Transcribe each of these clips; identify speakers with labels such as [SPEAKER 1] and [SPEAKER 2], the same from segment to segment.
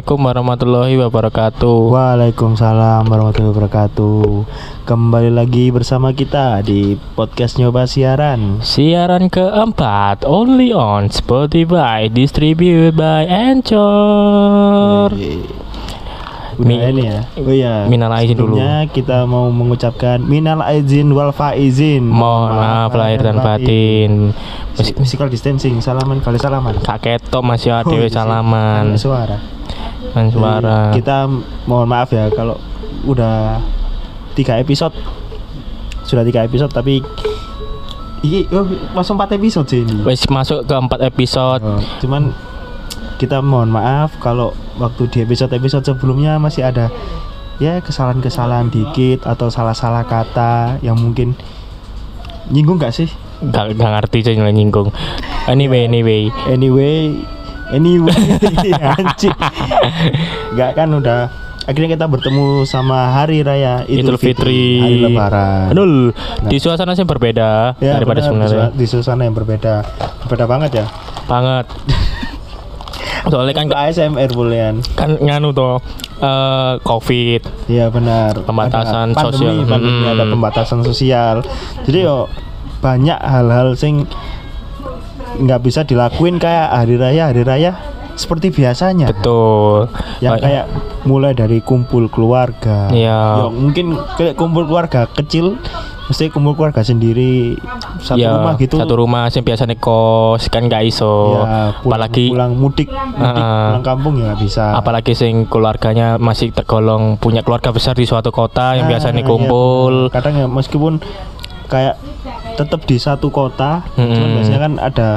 [SPEAKER 1] Assalamualaikum warahmatullahi wabarakatuh.
[SPEAKER 2] Waalaikumsalam warahmatullahi wabarakatuh. Kembali lagi bersama kita di podcast nyoba siaran.
[SPEAKER 1] Siaran keempat only on Spotify distributed by Anchor.
[SPEAKER 2] Udah
[SPEAKER 1] Mi-
[SPEAKER 2] ini ya. Oh iya.
[SPEAKER 1] minal aizin dulu.
[SPEAKER 2] Kita mau mengucapkan minal aizin wal faizin.
[SPEAKER 1] Mohon maaf lahir dan batin.
[SPEAKER 2] Physi- Physical distancing, salaman kali salaman.
[SPEAKER 1] Kak ketok masih ada
[SPEAKER 2] Oh, iya
[SPEAKER 1] salaman
[SPEAKER 2] suara.
[SPEAKER 1] Suara.
[SPEAKER 2] Jadi, Kita mohon maaf ya kalau udah tiga episode sudah tiga episode tapi ini oh, masuk empat episode sih ini.
[SPEAKER 1] Wes masuk ke empat episode.
[SPEAKER 2] Oh, cuman kita mohon maaf kalau waktu di episode-episode sebelumnya masih ada ya kesalahan-kesalahan dikit atau salah-salah kata yang mungkin nyinggung gak sih?
[SPEAKER 1] Gak, gak ngerti sih nilai nyinggung. Anyway, anyway.
[SPEAKER 2] Anyway, anyway, anjing. Gak kan udah akhirnya kita bertemu sama hari raya
[SPEAKER 1] Idul Fitri.
[SPEAKER 2] hari lebaran.
[SPEAKER 1] Aduh, di suasana yang berbeda
[SPEAKER 2] Ya,
[SPEAKER 1] daripada
[SPEAKER 2] benar,
[SPEAKER 1] sebenarnya.
[SPEAKER 2] di suasana yang berbeda. Berbeda banget ya.
[SPEAKER 1] Banget. Soalnya kan
[SPEAKER 2] Untuk ASMR bulian.
[SPEAKER 1] kan nganu toh eh covid
[SPEAKER 2] Iya benar.
[SPEAKER 1] Pembatasan
[SPEAKER 2] Ada
[SPEAKER 1] sosial.
[SPEAKER 2] Pandemi, pandemi
[SPEAKER 1] Hmm.
[SPEAKER 2] ada pembatasan sosial. Jadi yo banyak hal-hal sing nggak bisa dilakuin kayak hari raya hari raya seperti biasanya.
[SPEAKER 1] betul
[SPEAKER 2] Yang
[SPEAKER 1] Ba-
[SPEAKER 2] kayak mulai dari kumpul keluarga.
[SPEAKER 1] Iya.
[SPEAKER 2] Yo, mungkin kayak kumpul keluarga kecil mesti kumpul keluarga sendiri satu
[SPEAKER 1] ya,
[SPEAKER 2] rumah gitu.
[SPEAKER 1] satu rumah sing biasanya kos kan gak iso
[SPEAKER 2] Ya, pulang,
[SPEAKER 1] apalagi
[SPEAKER 2] pulang mudik, mudik
[SPEAKER 1] Ah.
[SPEAKER 2] pulang kampung ya bisa.
[SPEAKER 1] apalagi sing keluarganya masih tergolong punya keluarga besar di suatu kota yang
[SPEAKER 2] Ah,
[SPEAKER 1] biasanya
[SPEAKER 2] iya,
[SPEAKER 1] kumpul
[SPEAKER 2] benar. kadang ya meskipun kayak tetap di satu kota cuman
[SPEAKER 1] Mm-mm.
[SPEAKER 2] biasanya kan ada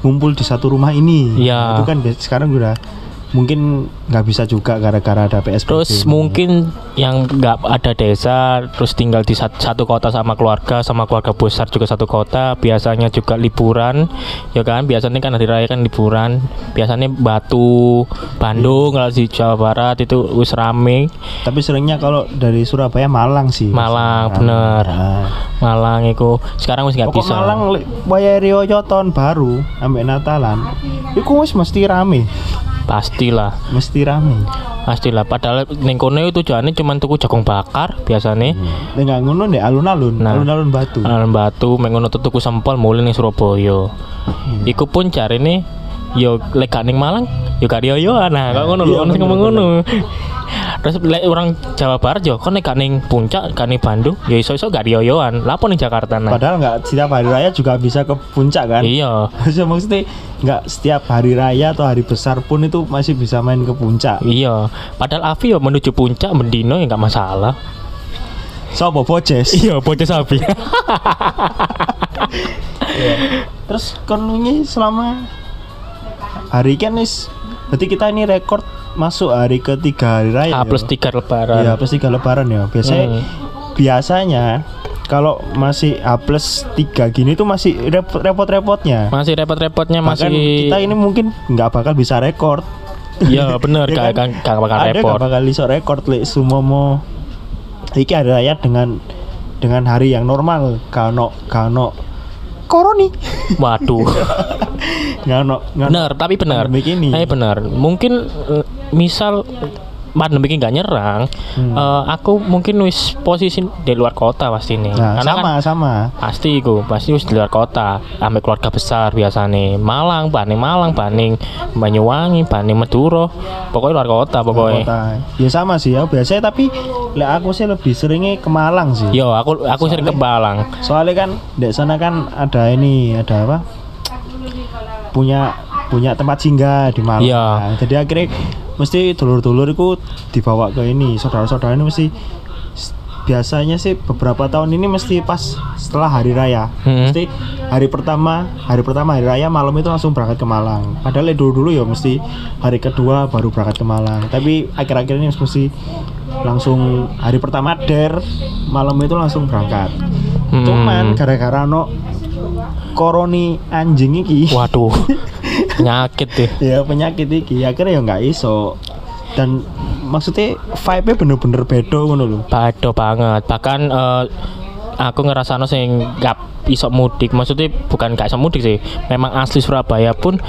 [SPEAKER 2] ngumpul di satu rumah ini
[SPEAKER 1] Iya.
[SPEAKER 2] itu kan sekarang udah mungkin nggak bisa juga gara-gara ada PSBB
[SPEAKER 1] Terus
[SPEAKER 2] ini.
[SPEAKER 1] mungkin yang nggak ada desa, terus tinggal di sat- satu kota sama keluarga, sama keluarga besar juga satu kota, biasanya juga liburan, ya kan? Biasanya kan hari raya kan liburan, biasanya Batu, Bandung, kalau di Jawa Barat itu wis rame,
[SPEAKER 2] tapi seringnya kalau dari Surabaya Malang sih
[SPEAKER 1] Malang,
[SPEAKER 2] Malang.
[SPEAKER 1] bener.
[SPEAKER 2] Nah,
[SPEAKER 1] Malang itu sekarang wis nggak bisa.
[SPEAKER 2] Malang waya Rioyo tahun baru ambek Natalan itu wis mesti rame
[SPEAKER 1] Pastilah,
[SPEAKER 2] mesti rame
[SPEAKER 1] pastilah. Padahal ning kono tujuannya cuma tuku jagung bakar biasanya.
[SPEAKER 2] Nggak ngono nih alun-alun
[SPEAKER 1] Nah.
[SPEAKER 2] alun-alun batu
[SPEAKER 1] Alun Batu mengono tuku sempol mulai ning Surabaya. Iku pun cari nih yo lek gak ning Malang yo gak yo nah kok ngono lho
[SPEAKER 2] Iya,
[SPEAKER 1] ono sing
[SPEAKER 2] bener,
[SPEAKER 1] ngomong ngono. Terus lek orang Jawa Barat yo kon nek ning puncak ning Bandung yo iso-iso gak yoyoan. Lapo ning Jakarta nah.
[SPEAKER 2] Padahal nggak setiap hari raya juga bisa ke puncak kan?
[SPEAKER 1] Iya.
[SPEAKER 2] Maksudnya maksudnya nggak setiap hari raya atau hari besar pun itu masih bisa main ke puncak.
[SPEAKER 1] Iya, padahal Avi yo menuju puncak mendino ya gak masalah.
[SPEAKER 2] Sopo Bojes.
[SPEAKER 1] Iya, bocah sapi.
[SPEAKER 2] Terus konungi selama hari kan nis berarti kita ini rekor masuk hari ketiga hari raya.
[SPEAKER 1] A plus
[SPEAKER 2] ya?
[SPEAKER 1] 3 lebaran.
[SPEAKER 2] Iya, plus tiga lebaran ya. Biasanya
[SPEAKER 1] Hmm.
[SPEAKER 2] biasanya kalau masih A plus 3 gini tuh masih repot- repot-repotnya.
[SPEAKER 1] Masih repot-repotnya masih
[SPEAKER 2] kita ini mungkin nggak bakal bisa rekor.
[SPEAKER 1] Iya, bener
[SPEAKER 2] Ya
[SPEAKER 1] gak,
[SPEAKER 2] kan?
[SPEAKER 1] gak, gak bakal
[SPEAKER 2] ada
[SPEAKER 1] repot.
[SPEAKER 2] gak bakal iso rekor lek sumomo iki hari raya dengan dengan hari yang normal kano kano koroni
[SPEAKER 1] Waduh.
[SPEAKER 2] ngano ngano
[SPEAKER 1] bener tapi bener
[SPEAKER 2] pandemik ini.
[SPEAKER 1] Eh, bener mungkin misal pandemi ini nggak nyerang
[SPEAKER 2] Hmm.
[SPEAKER 1] eh, aku mungkin wis posisi di luar kota pasti nih.
[SPEAKER 2] Nah
[SPEAKER 1] karena
[SPEAKER 2] sama
[SPEAKER 1] kan
[SPEAKER 2] sama.
[SPEAKER 1] pasti iku pasti wis di luar kota. Sampai keluarga besar biasanya Malang Banding Malang Banding Banyuwangi Banding Madura. Pokoknya luar kota pokoknya.
[SPEAKER 2] kota. Ya sama sih ya biasanya tapi lek aku sih lebih seringnya ke Malang sih.
[SPEAKER 1] Yo aku aku sering ke Malang.
[SPEAKER 2] soalnya kan di sana kan ada ini ada apa? Punya punya tempat singgah di Malang.
[SPEAKER 1] Iya.
[SPEAKER 2] Nah, jadi akhirnya mesti dulur-dulur itu dibawa ke ini saudara-saudara ini mesti biasanya sih beberapa tahun ini mesti pas setelah hari raya.
[SPEAKER 1] Hmm.
[SPEAKER 2] mesti hari pertama hari pertama hari raya malam itu langsung berangkat ke Malang. Padahal dulu dulu ya mesti hari kedua baru berangkat ke Malang. Tapi akhir-akhir ini mesti langsung hari pertama der malam itu langsung berangkat.
[SPEAKER 1] Hmm.
[SPEAKER 2] cuman gara-gara no koroni anjing iki.
[SPEAKER 1] Waduh penyakit deh
[SPEAKER 2] ya penyakit iki akhirnya ya nggak iso dan maksudnya vibe-nya bener-bener beda ngono lho
[SPEAKER 1] Bado banget. Bahkan eh, aku ngerasa sing gak iso mudik. Maksudnya bukan gak iso mudik sih. Memang asli Surabaya pun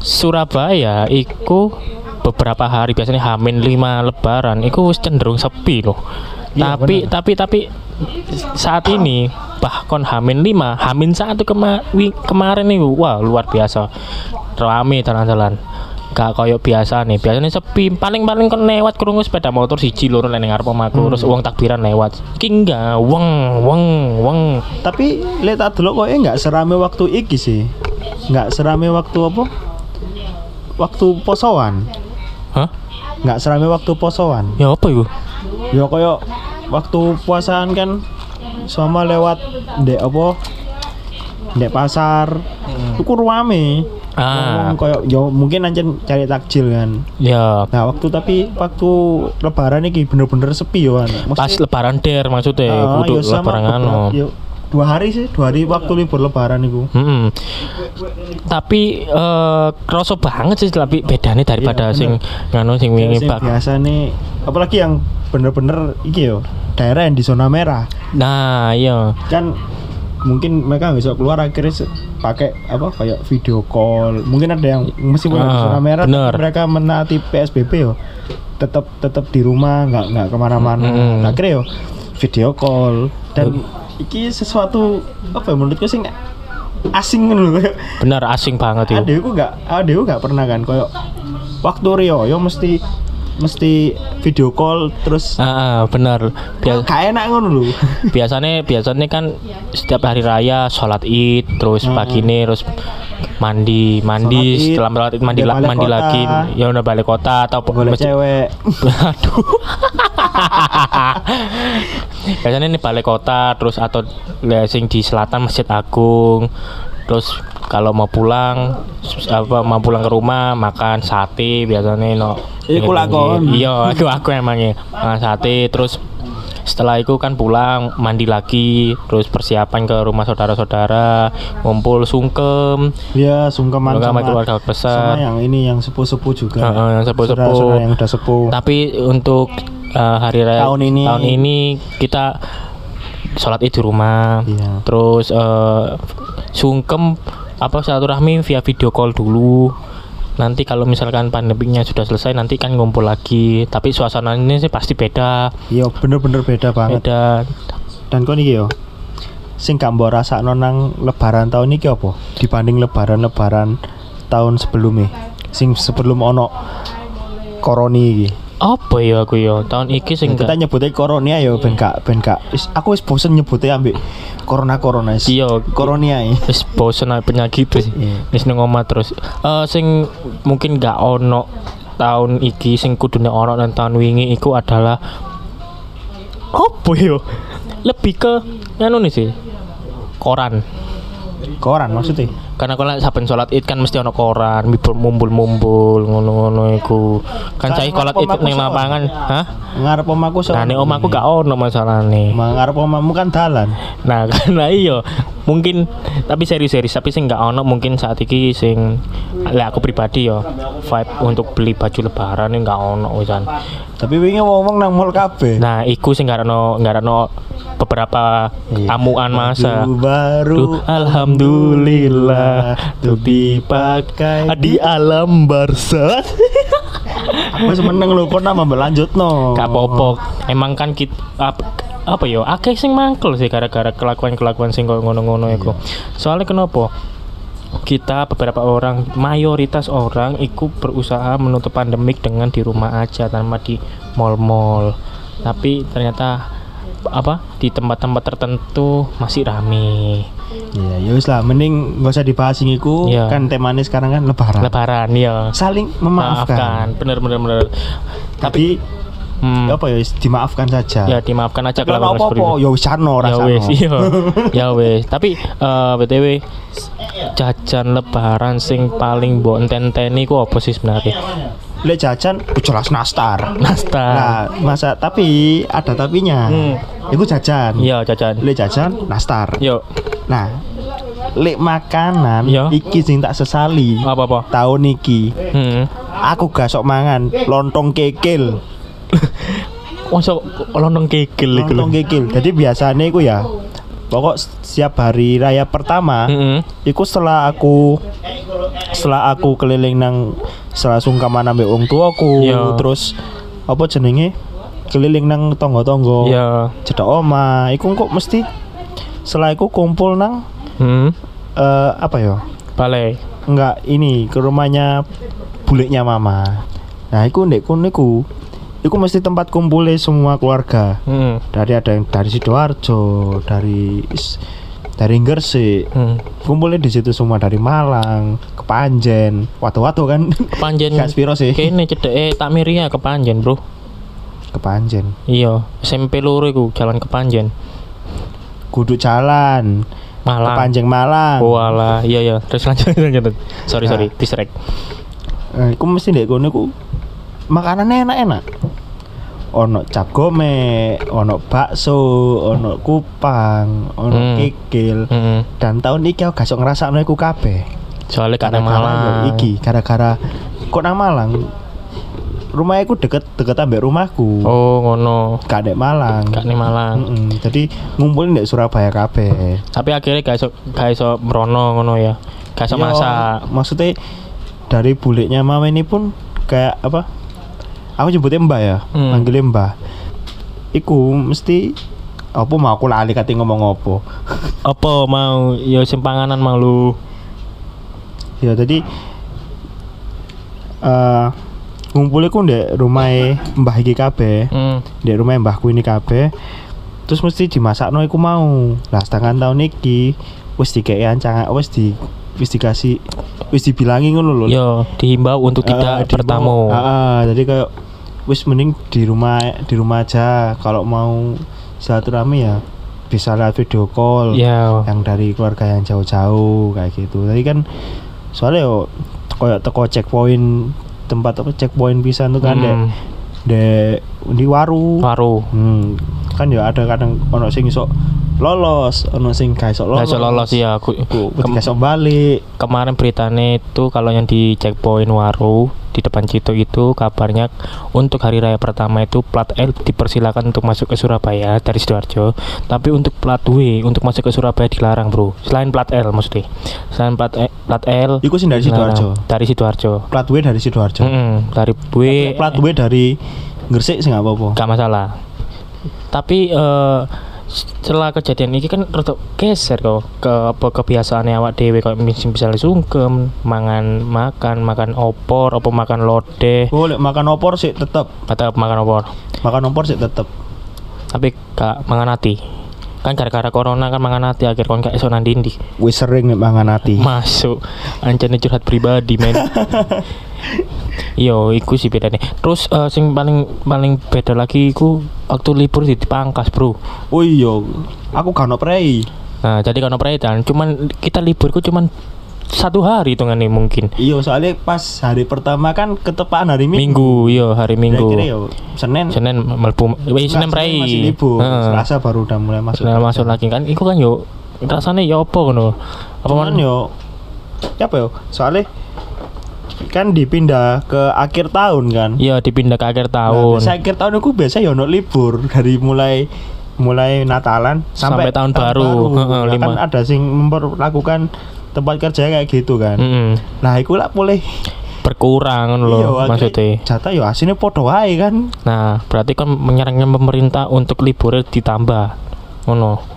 [SPEAKER 1] Surabaya iku beberapa hari biasanya Hamin 5 lebaran itu wis cenderung sepi loh.
[SPEAKER 2] Iya,
[SPEAKER 1] tapi
[SPEAKER 2] bener.
[SPEAKER 1] tapi tapi saat ini bahkan Hamin 5, Hamin satu kema kemarin nih wah luar biasa. Rame jalan-jalan. Gak koyo biasa nih, biasanya sepi. Paling-paling kan lewat krungu sepeda motor siji loro ning ngarep omahku, terus uang takbiran lewat. Ki enggak, weng weng weng.
[SPEAKER 2] Tapi lihat tak dulu kok nggak serame waktu iki sih. Nggak serame waktu apa? Waktu posoan.
[SPEAKER 1] Hah?
[SPEAKER 2] Nggak serame waktu posoan.
[SPEAKER 1] Ya apa itu?
[SPEAKER 2] Ya koyo waktu puasaan kan sama lewat ndek apa? Ndek pasar. Iku rame.
[SPEAKER 1] Ah.
[SPEAKER 2] Ngomong koyo yo mungkin ancen cari takjil kan.
[SPEAKER 1] Ya,
[SPEAKER 2] Nah, waktu tapi waktu lebaran iki bener-bener sepi yo kan.
[SPEAKER 1] pas lebaran der maksudnya kudu
[SPEAKER 2] sama
[SPEAKER 1] lebaran anu.
[SPEAKER 2] Dua hari sih, dua hari waktu libur lebaran itu.
[SPEAKER 1] Hmm. Tapi eh kroso banget sih tapi bedanya daripada
[SPEAKER 2] Iya,
[SPEAKER 1] sing nganu sing wingi
[SPEAKER 2] Sing
[SPEAKER 1] bak.
[SPEAKER 2] biasa nih, apalagi yang bener-bener iki yo daerah yang di zona merah
[SPEAKER 1] Nah, iya.
[SPEAKER 2] kan mungkin mereka nggak bisa keluar akhirnya pakai apa kayak video call mungkin ada yang meskipun di
[SPEAKER 1] Ah,
[SPEAKER 2] zona merah
[SPEAKER 1] bener.
[SPEAKER 2] mereka menaati PSBB yo tetap tetap di rumah nggak nggak ke mana-mana
[SPEAKER 1] Mm.
[SPEAKER 2] akhirnya yo video call dan iki sesuatu apa ya menurutku sih asing kan loh
[SPEAKER 1] Bener asing banget itu.
[SPEAKER 2] adekku nggak adekku nggak pernah kan kayak waktu Rio yo mesti mesti video call terus
[SPEAKER 1] Ah, bener. Bia-
[SPEAKER 2] kayak enak ngono lho
[SPEAKER 1] biasanya biasanya kan setiap hari raya sholat id terus
[SPEAKER 2] Hmm.
[SPEAKER 1] pagi ini terus mandi mandi
[SPEAKER 2] Sholat
[SPEAKER 1] setelah sholat id mandi la- mandi
[SPEAKER 2] kota.
[SPEAKER 1] lagi ya udah balik kota atau masjid-
[SPEAKER 2] cewek
[SPEAKER 1] Aduh. Biasanya ini balik kota terus atau le- sing di selatan Masjid Agung. Terus kalau mau pulang apa mau pulang ke rumah makan sate biasanya no.
[SPEAKER 2] Iku lakon.
[SPEAKER 1] Iya, aku aku emangnya makan sate terus setelah itu kan pulang mandi lagi terus persiapan ke rumah saudara-saudara ngumpul sungkem
[SPEAKER 2] ya sungkeman
[SPEAKER 1] Sungkem sama
[SPEAKER 2] sama,
[SPEAKER 1] keluarga besar.
[SPEAKER 2] sama yang ini yang sepuh-sepuh juga
[SPEAKER 1] Heeh, yang sepuh-sepuh.
[SPEAKER 2] Yang udah sepuh
[SPEAKER 1] Tapi untuk uh, hari raya
[SPEAKER 2] Tahun ini-
[SPEAKER 1] tahun ini kita sholat id di rumah.
[SPEAKER 2] Iya.
[SPEAKER 1] Terus uh, sungkem apa silaturahmi via video call dulu. Nanti kalau misalkan pandeminya sudah selesai nanti kan ngumpul lagi. Tapi suasananya sih pasti beda.
[SPEAKER 2] iya bener-bener beda banget
[SPEAKER 1] Beda.
[SPEAKER 2] dan kok iki yo sing gak mbok rasakno nang lebaran tahun iki apa dibanding lebaran-lebaran tahun sebelumnya sing sebelum ono koroni iki
[SPEAKER 1] Apa ya aku ya? Tahun iki sing
[SPEAKER 2] kita nyebutnya koronia ya ben gak ben gak aku wis bosen nyebutnya ambek corona corona
[SPEAKER 1] Iya.
[SPEAKER 2] koronia ya.
[SPEAKER 1] wis bosen penyakit wis
[SPEAKER 2] Iya.
[SPEAKER 1] wis omah terus. Eh sing mungkin gak ono tahun iki sing kudune ono dan tahun wingi iku adalah apa yo lebih ke nganu nih sih? Koran
[SPEAKER 2] koran maksudnya?
[SPEAKER 1] Karena kalau saben sholat id kan mesti ono koran mumbul mumbul mumbul ngono-ngono iku. Kan
[SPEAKER 2] Kan
[SPEAKER 1] saya sholat id
[SPEAKER 2] omaku sono.
[SPEAKER 1] lapangan hah?
[SPEAKER 2] Ngarep omaku so
[SPEAKER 1] nah ning omahku gak ono masalahnya
[SPEAKER 2] Ma- ngarep omamu kan dalan.
[SPEAKER 1] Nah, karena iya mungkin tapi serius-serius tapi sing nggak ono mungkin saat ini sing lah aku pribadi ya vibe untuk beli baju lebaran ini nggak ono wisan.
[SPEAKER 2] tapi wingi ngomong nang mall kabeh
[SPEAKER 1] Nah, iku sing nggak ono nggak ono beberapa
[SPEAKER 2] Iya.
[SPEAKER 1] amuan masa.
[SPEAKER 2] Baju baru
[SPEAKER 1] Duh, alhamdulillah tuh dipakai di alam barzah.
[SPEAKER 2] aku seneng lho kok nama berlanjut no
[SPEAKER 1] Gak popok. Emang kan kita apa, yo akeh sing mangkel sih gara-gara kelakuan-kelakuan sing ngono-ngono iku. Soalnya kenapa? Kita beberapa orang, mayoritas orang ikut berusaha menutup pandemik dengan di rumah aja tanpa di mall-mall. Tapi ternyata apa di tempat-tempat tertentu masih rame.
[SPEAKER 2] Iya, ya wis lah, mending gak usah dibahas ini ku.
[SPEAKER 1] Iya.
[SPEAKER 2] Kan temanya sekarang kan lebaran.
[SPEAKER 1] Lebaran ya.
[SPEAKER 2] Saling memaafkan.
[SPEAKER 1] Bener bener bener.
[SPEAKER 2] Tapi
[SPEAKER 1] Hmm,
[SPEAKER 2] apa ya wis dimaafkan saja.
[SPEAKER 1] ya dimaafkan aja
[SPEAKER 2] Kalau
[SPEAKER 1] kalau
[SPEAKER 2] apa-apa ya wis sano
[SPEAKER 1] ya wes iya ya wes tapi eh, btw jajan lebaran sing paling mbok enteni ku apa sih sebenarnya
[SPEAKER 2] Lek jajan jelas nastar.
[SPEAKER 1] nastar
[SPEAKER 2] Nah, masa tapi ada tapinya.
[SPEAKER 1] Hmm.
[SPEAKER 2] Iku jajan.
[SPEAKER 1] iya jajan
[SPEAKER 2] Lek jajan nastar.
[SPEAKER 1] yuk
[SPEAKER 2] Nah, lek makanan
[SPEAKER 1] Iya.
[SPEAKER 2] iki sing tak sesali.
[SPEAKER 1] apa apa
[SPEAKER 2] Tahun iki
[SPEAKER 1] hmm.
[SPEAKER 2] aku gak sok mangan lontong kekil.
[SPEAKER 1] Masa lontong kekil iku.
[SPEAKER 2] Lontong kekil. Jadi biasanya iku ya pokok setiap hari raya pertama
[SPEAKER 1] Mm-mm.
[SPEAKER 2] Iku setelah aku setelah aku keliling nang setelah sungkaman ambek wong tuaku
[SPEAKER 1] Iya.
[SPEAKER 2] terus apa jenenge keliling nang tonggo-tonggo
[SPEAKER 1] Iya.
[SPEAKER 2] cedak oma iku kok mesti setelah iku kumpul nang
[SPEAKER 1] Hmm.
[SPEAKER 2] eh, apa ya
[SPEAKER 1] Balai.
[SPEAKER 2] enggak ini ke rumahnya buleknya mama nah iku ndek kono iku iku mesti tempat kumpulnya semua keluarga
[SPEAKER 1] Hmm.
[SPEAKER 2] dari ada yang dari sidoarjo dari dari Gresik
[SPEAKER 1] Hmm.
[SPEAKER 2] kumpulnya di situ semua dari Malang Kepanjen watu-watu kan
[SPEAKER 1] Kepanjen.
[SPEAKER 2] gak spiro sih
[SPEAKER 1] Kene cedeke Takmiria Kepanjen, Bro.
[SPEAKER 2] Kepanjen
[SPEAKER 1] Iya, SMP loro iku jalan Kepanjen.
[SPEAKER 2] kudu jalan
[SPEAKER 1] Malang.
[SPEAKER 2] Kepanjeng Malang
[SPEAKER 1] Oh alah, iya iya. Terus lanjut lanjut. Sorry
[SPEAKER 2] Nah.
[SPEAKER 1] sorry, distrek.
[SPEAKER 2] Eh, iku mesti kono iku makanannya enak-enak ono cap gome ono bakso ono kupang ono
[SPEAKER 1] Hmm.
[SPEAKER 2] kikil
[SPEAKER 1] Heeh.
[SPEAKER 2] dan tahun iki aku gak ngrasakno iku kabeh
[SPEAKER 1] Soalnya karena Malang.
[SPEAKER 2] yo iki gara-gara kok nang Malang rumahnya ku deket deket ambek rumahku
[SPEAKER 1] Oh, ngono.
[SPEAKER 2] gak Malang
[SPEAKER 1] Gak Malang.
[SPEAKER 2] Mm-mm. jadi ngumpulin di Surabaya kabeh
[SPEAKER 1] Tapi akhirnya gak iso gak iso merono ngono ya. Gak iso
[SPEAKER 2] Yo,
[SPEAKER 1] masak.
[SPEAKER 2] maksudnya dari buleknya mama ini pun kayak apa aku nyebutnya mbak ya
[SPEAKER 1] Hmm.
[SPEAKER 2] manggilnya mbak iku mesti apa mau aku lali kati ngomong apa
[SPEAKER 1] Apa mau ya sing panganan mau lu.
[SPEAKER 2] ya jadi eh ngumpulnya ku di rumah mbah iki kabeh
[SPEAKER 1] Hmm.
[SPEAKER 2] di rumah mbahku ini kabeh terus mesti dimasakno iku mau lah setengah tahun iki wis dikei ancangan wis di wis dikasih wis dibilangi ngono lho
[SPEAKER 1] Yo, dihimbau untuk
[SPEAKER 2] Eh,
[SPEAKER 1] tidak
[SPEAKER 2] di
[SPEAKER 1] bertamu.
[SPEAKER 2] mau- Ah, ah, jadi kayak wis mending di rumah di rumah aja kalau mau silaturahmi ya bisa lihat video call
[SPEAKER 1] Ya.
[SPEAKER 2] yang dari keluarga yang jauh-jauh kayak gitu tadi kan soalnya yo kayak teko checkpoint tempat apa checkpoint pisan tuh kan
[SPEAKER 1] Hmm.
[SPEAKER 2] dek di waru
[SPEAKER 1] Waru.
[SPEAKER 2] Hmm, kan ya ada kadang ono sing iso lolos, ono sing gak iso
[SPEAKER 1] Gak
[SPEAKER 2] lolos.
[SPEAKER 1] iso lolos ya. Aku,
[SPEAKER 2] Ku
[SPEAKER 1] kem-
[SPEAKER 2] gak iso balik.
[SPEAKER 1] kemarin beritanya itu kalau yang di checkpoint Waru di depan Cito itu kabarnya untuk hari raya pertama itu plat L dipersilakan untuk masuk ke Surabaya dari sidoarjo tapi untuk plat W untuk masuk ke Surabaya dilarang bro selain plat L maksudnya selain plat E- plat L
[SPEAKER 2] Iku sing dari. Sidoarjo.
[SPEAKER 1] dari sidoarjo
[SPEAKER 2] Plat W dari Sidoarjo.
[SPEAKER 1] Mm-mm, dari W
[SPEAKER 2] Plat W dari Gresik sih nggak apa-apa.
[SPEAKER 1] gak masalah tapi eh setelah kejadian ini kan rada geser kok ke apa kebiasaan awak dewe kok mis- misalnya sungkem mangan makan makan opor apa makan lodeh
[SPEAKER 2] Boleh makan opor sih tetep.
[SPEAKER 1] atau makan opor
[SPEAKER 2] Makan opor sih tetep.
[SPEAKER 1] tapi gak mangan hati kan gara-gara corona kan mangan hati akhir kon gak iso nang dindi
[SPEAKER 2] Wis sering mangan hati.
[SPEAKER 1] masuk ancane curhat pribadi men Yo, iku sih bedanya. Terus eh, sing paling paling beda lagi iku waktu libur di dipangkas, Bro.
[SPEAKER 2] Oh iya, aku gak ono prei.
[SPEAKER 1] Nah, jadi kalau peredan, cuman kita liburku cuman satu hari hitungannya mungkin.
[SPEAKER 2] Iya, soalnya pas hari pertama kan ketepaan hari Minggu.
[SPEAKER 1] Minggu, iya hari Minggu.
[SPEAKER 2] Kira-kira yo Senin.
[SPEAKER 1] Senin melbu, eh, Senin prei.
[SPEAKER 2] masih libur.
[SPEAKER 1] Heeh.
[SPEAKER 2] Selasa baru udah mulai masuk.
[SPEAKER 1] Senin masuk lagi kan. Iku kan yo rasanya yo apa ngono. Apa
[SPEAKER 2] Cuman
[SPEAKER 1] man?
[SPEAKER 2] yo ya apa yo? Soalnya kan dipindah ke akhir tahun kan.
[SPEAKER 1] Iya dipindah ke akhir
[SPEAKER 2] Nah,
[SPEAKER 1] tahun.
[SPEAKER 2] biasa akhir tahun aku biasa ya ono libur dari mulai mulai Natalan sampai,
[SPEAKER 1] Sampai tahun baru. Heeh,
[SPEAKER 2] Lah kan ada sing memperlakukan tempat kerja kayak gitu kan.
[SPEAKER 1] Mm-mm.
[SPEAKER 2] Nah, iku lah boleh
[SPEAKER 1] berkurang ngono
[SPEAKER 2] iya,
[SPEAKER 1] maksudnya.
[SPEAKER 2] Jatah yo asine padha wae kan.
[SPEAKER 1] Nah, berarti kan menyerangnya pemerintah untuk liburnya ditambah. Ngono.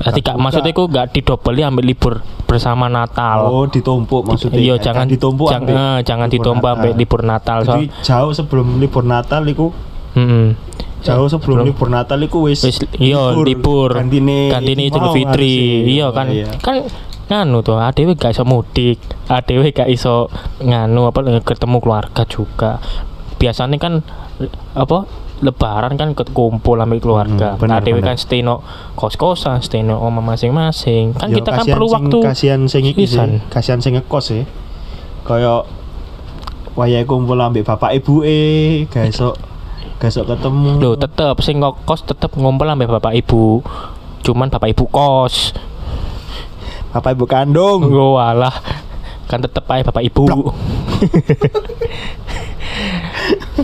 [SPEAKER 1] Berarti
[SPEAKER 2] Gak
[SPEAKER 1] maksudnya ku gak didobeli ambil libur bersama Natal.
[SPEAKER 2] Oh, ditumpuk maksudnya.
[SPEAKER 1] Iya,
[SPEAKER 2] Eh,
[SPEAKER 1] jangan
[SPEAKER 2] ditumpuk
[SPEAKER 1] jangan,
[SPEAKER 2] ambek
[SPEAKER 1] eh, jangan ditumpuk sampai libur Natal.
[SPEAKER 2] Jadi
[SPEAKER 1] So,
[SPEAKER 2] jauh sebelum libur Natal iku
[SPEAKER 1] Mm-mm.
[SPEAKER 2] jauh sebelum
[SPEAKER 1] Belum.
[SPEAKER 2] libur Natal iku wis
[SPEAKER 1] wis iya libur
[SPEAKER 2] Gantine
[SPEAKER 1] gantine Idul Fitri iya kan
[SPEAKER 2] Iya.
[SPEAKER 1] kan nganu tuh adewe gak iso mudik adewe gak iso nganu apa ketemu keluarga juga biasanya kan apa lebaran kan kumpul sama keluarga.
[SPEAKER 2] Hmm, benar,
[SPEAKER 1] adewe
[SPEAKER 2] benar.
[SPEAKER 1] kan stay no kos-kosan stay no oma masing-masing. Kan
[SPEAKER 2] Yo,
[SPEAKER 1] kita kan perlu
[SPEAKER 2] sing-
[SPEAKER 1] waktu
[SPEAKER 2] kasihan sing iki sih kasihan sing ngekos sih. Kaya wayahe kumpul ambek bapak ibu eh gak esok gak esok ketemu.
[SPEAKER 1] Loh, tetep sing kos tetep ngumpul sampai bapak ibu. Cuman bapak ibu kos.
[SPEAKER 2] Bapak ibu kandung.
[SPEAKER 1] Oh alah. Kan tetep aja bapak ibu.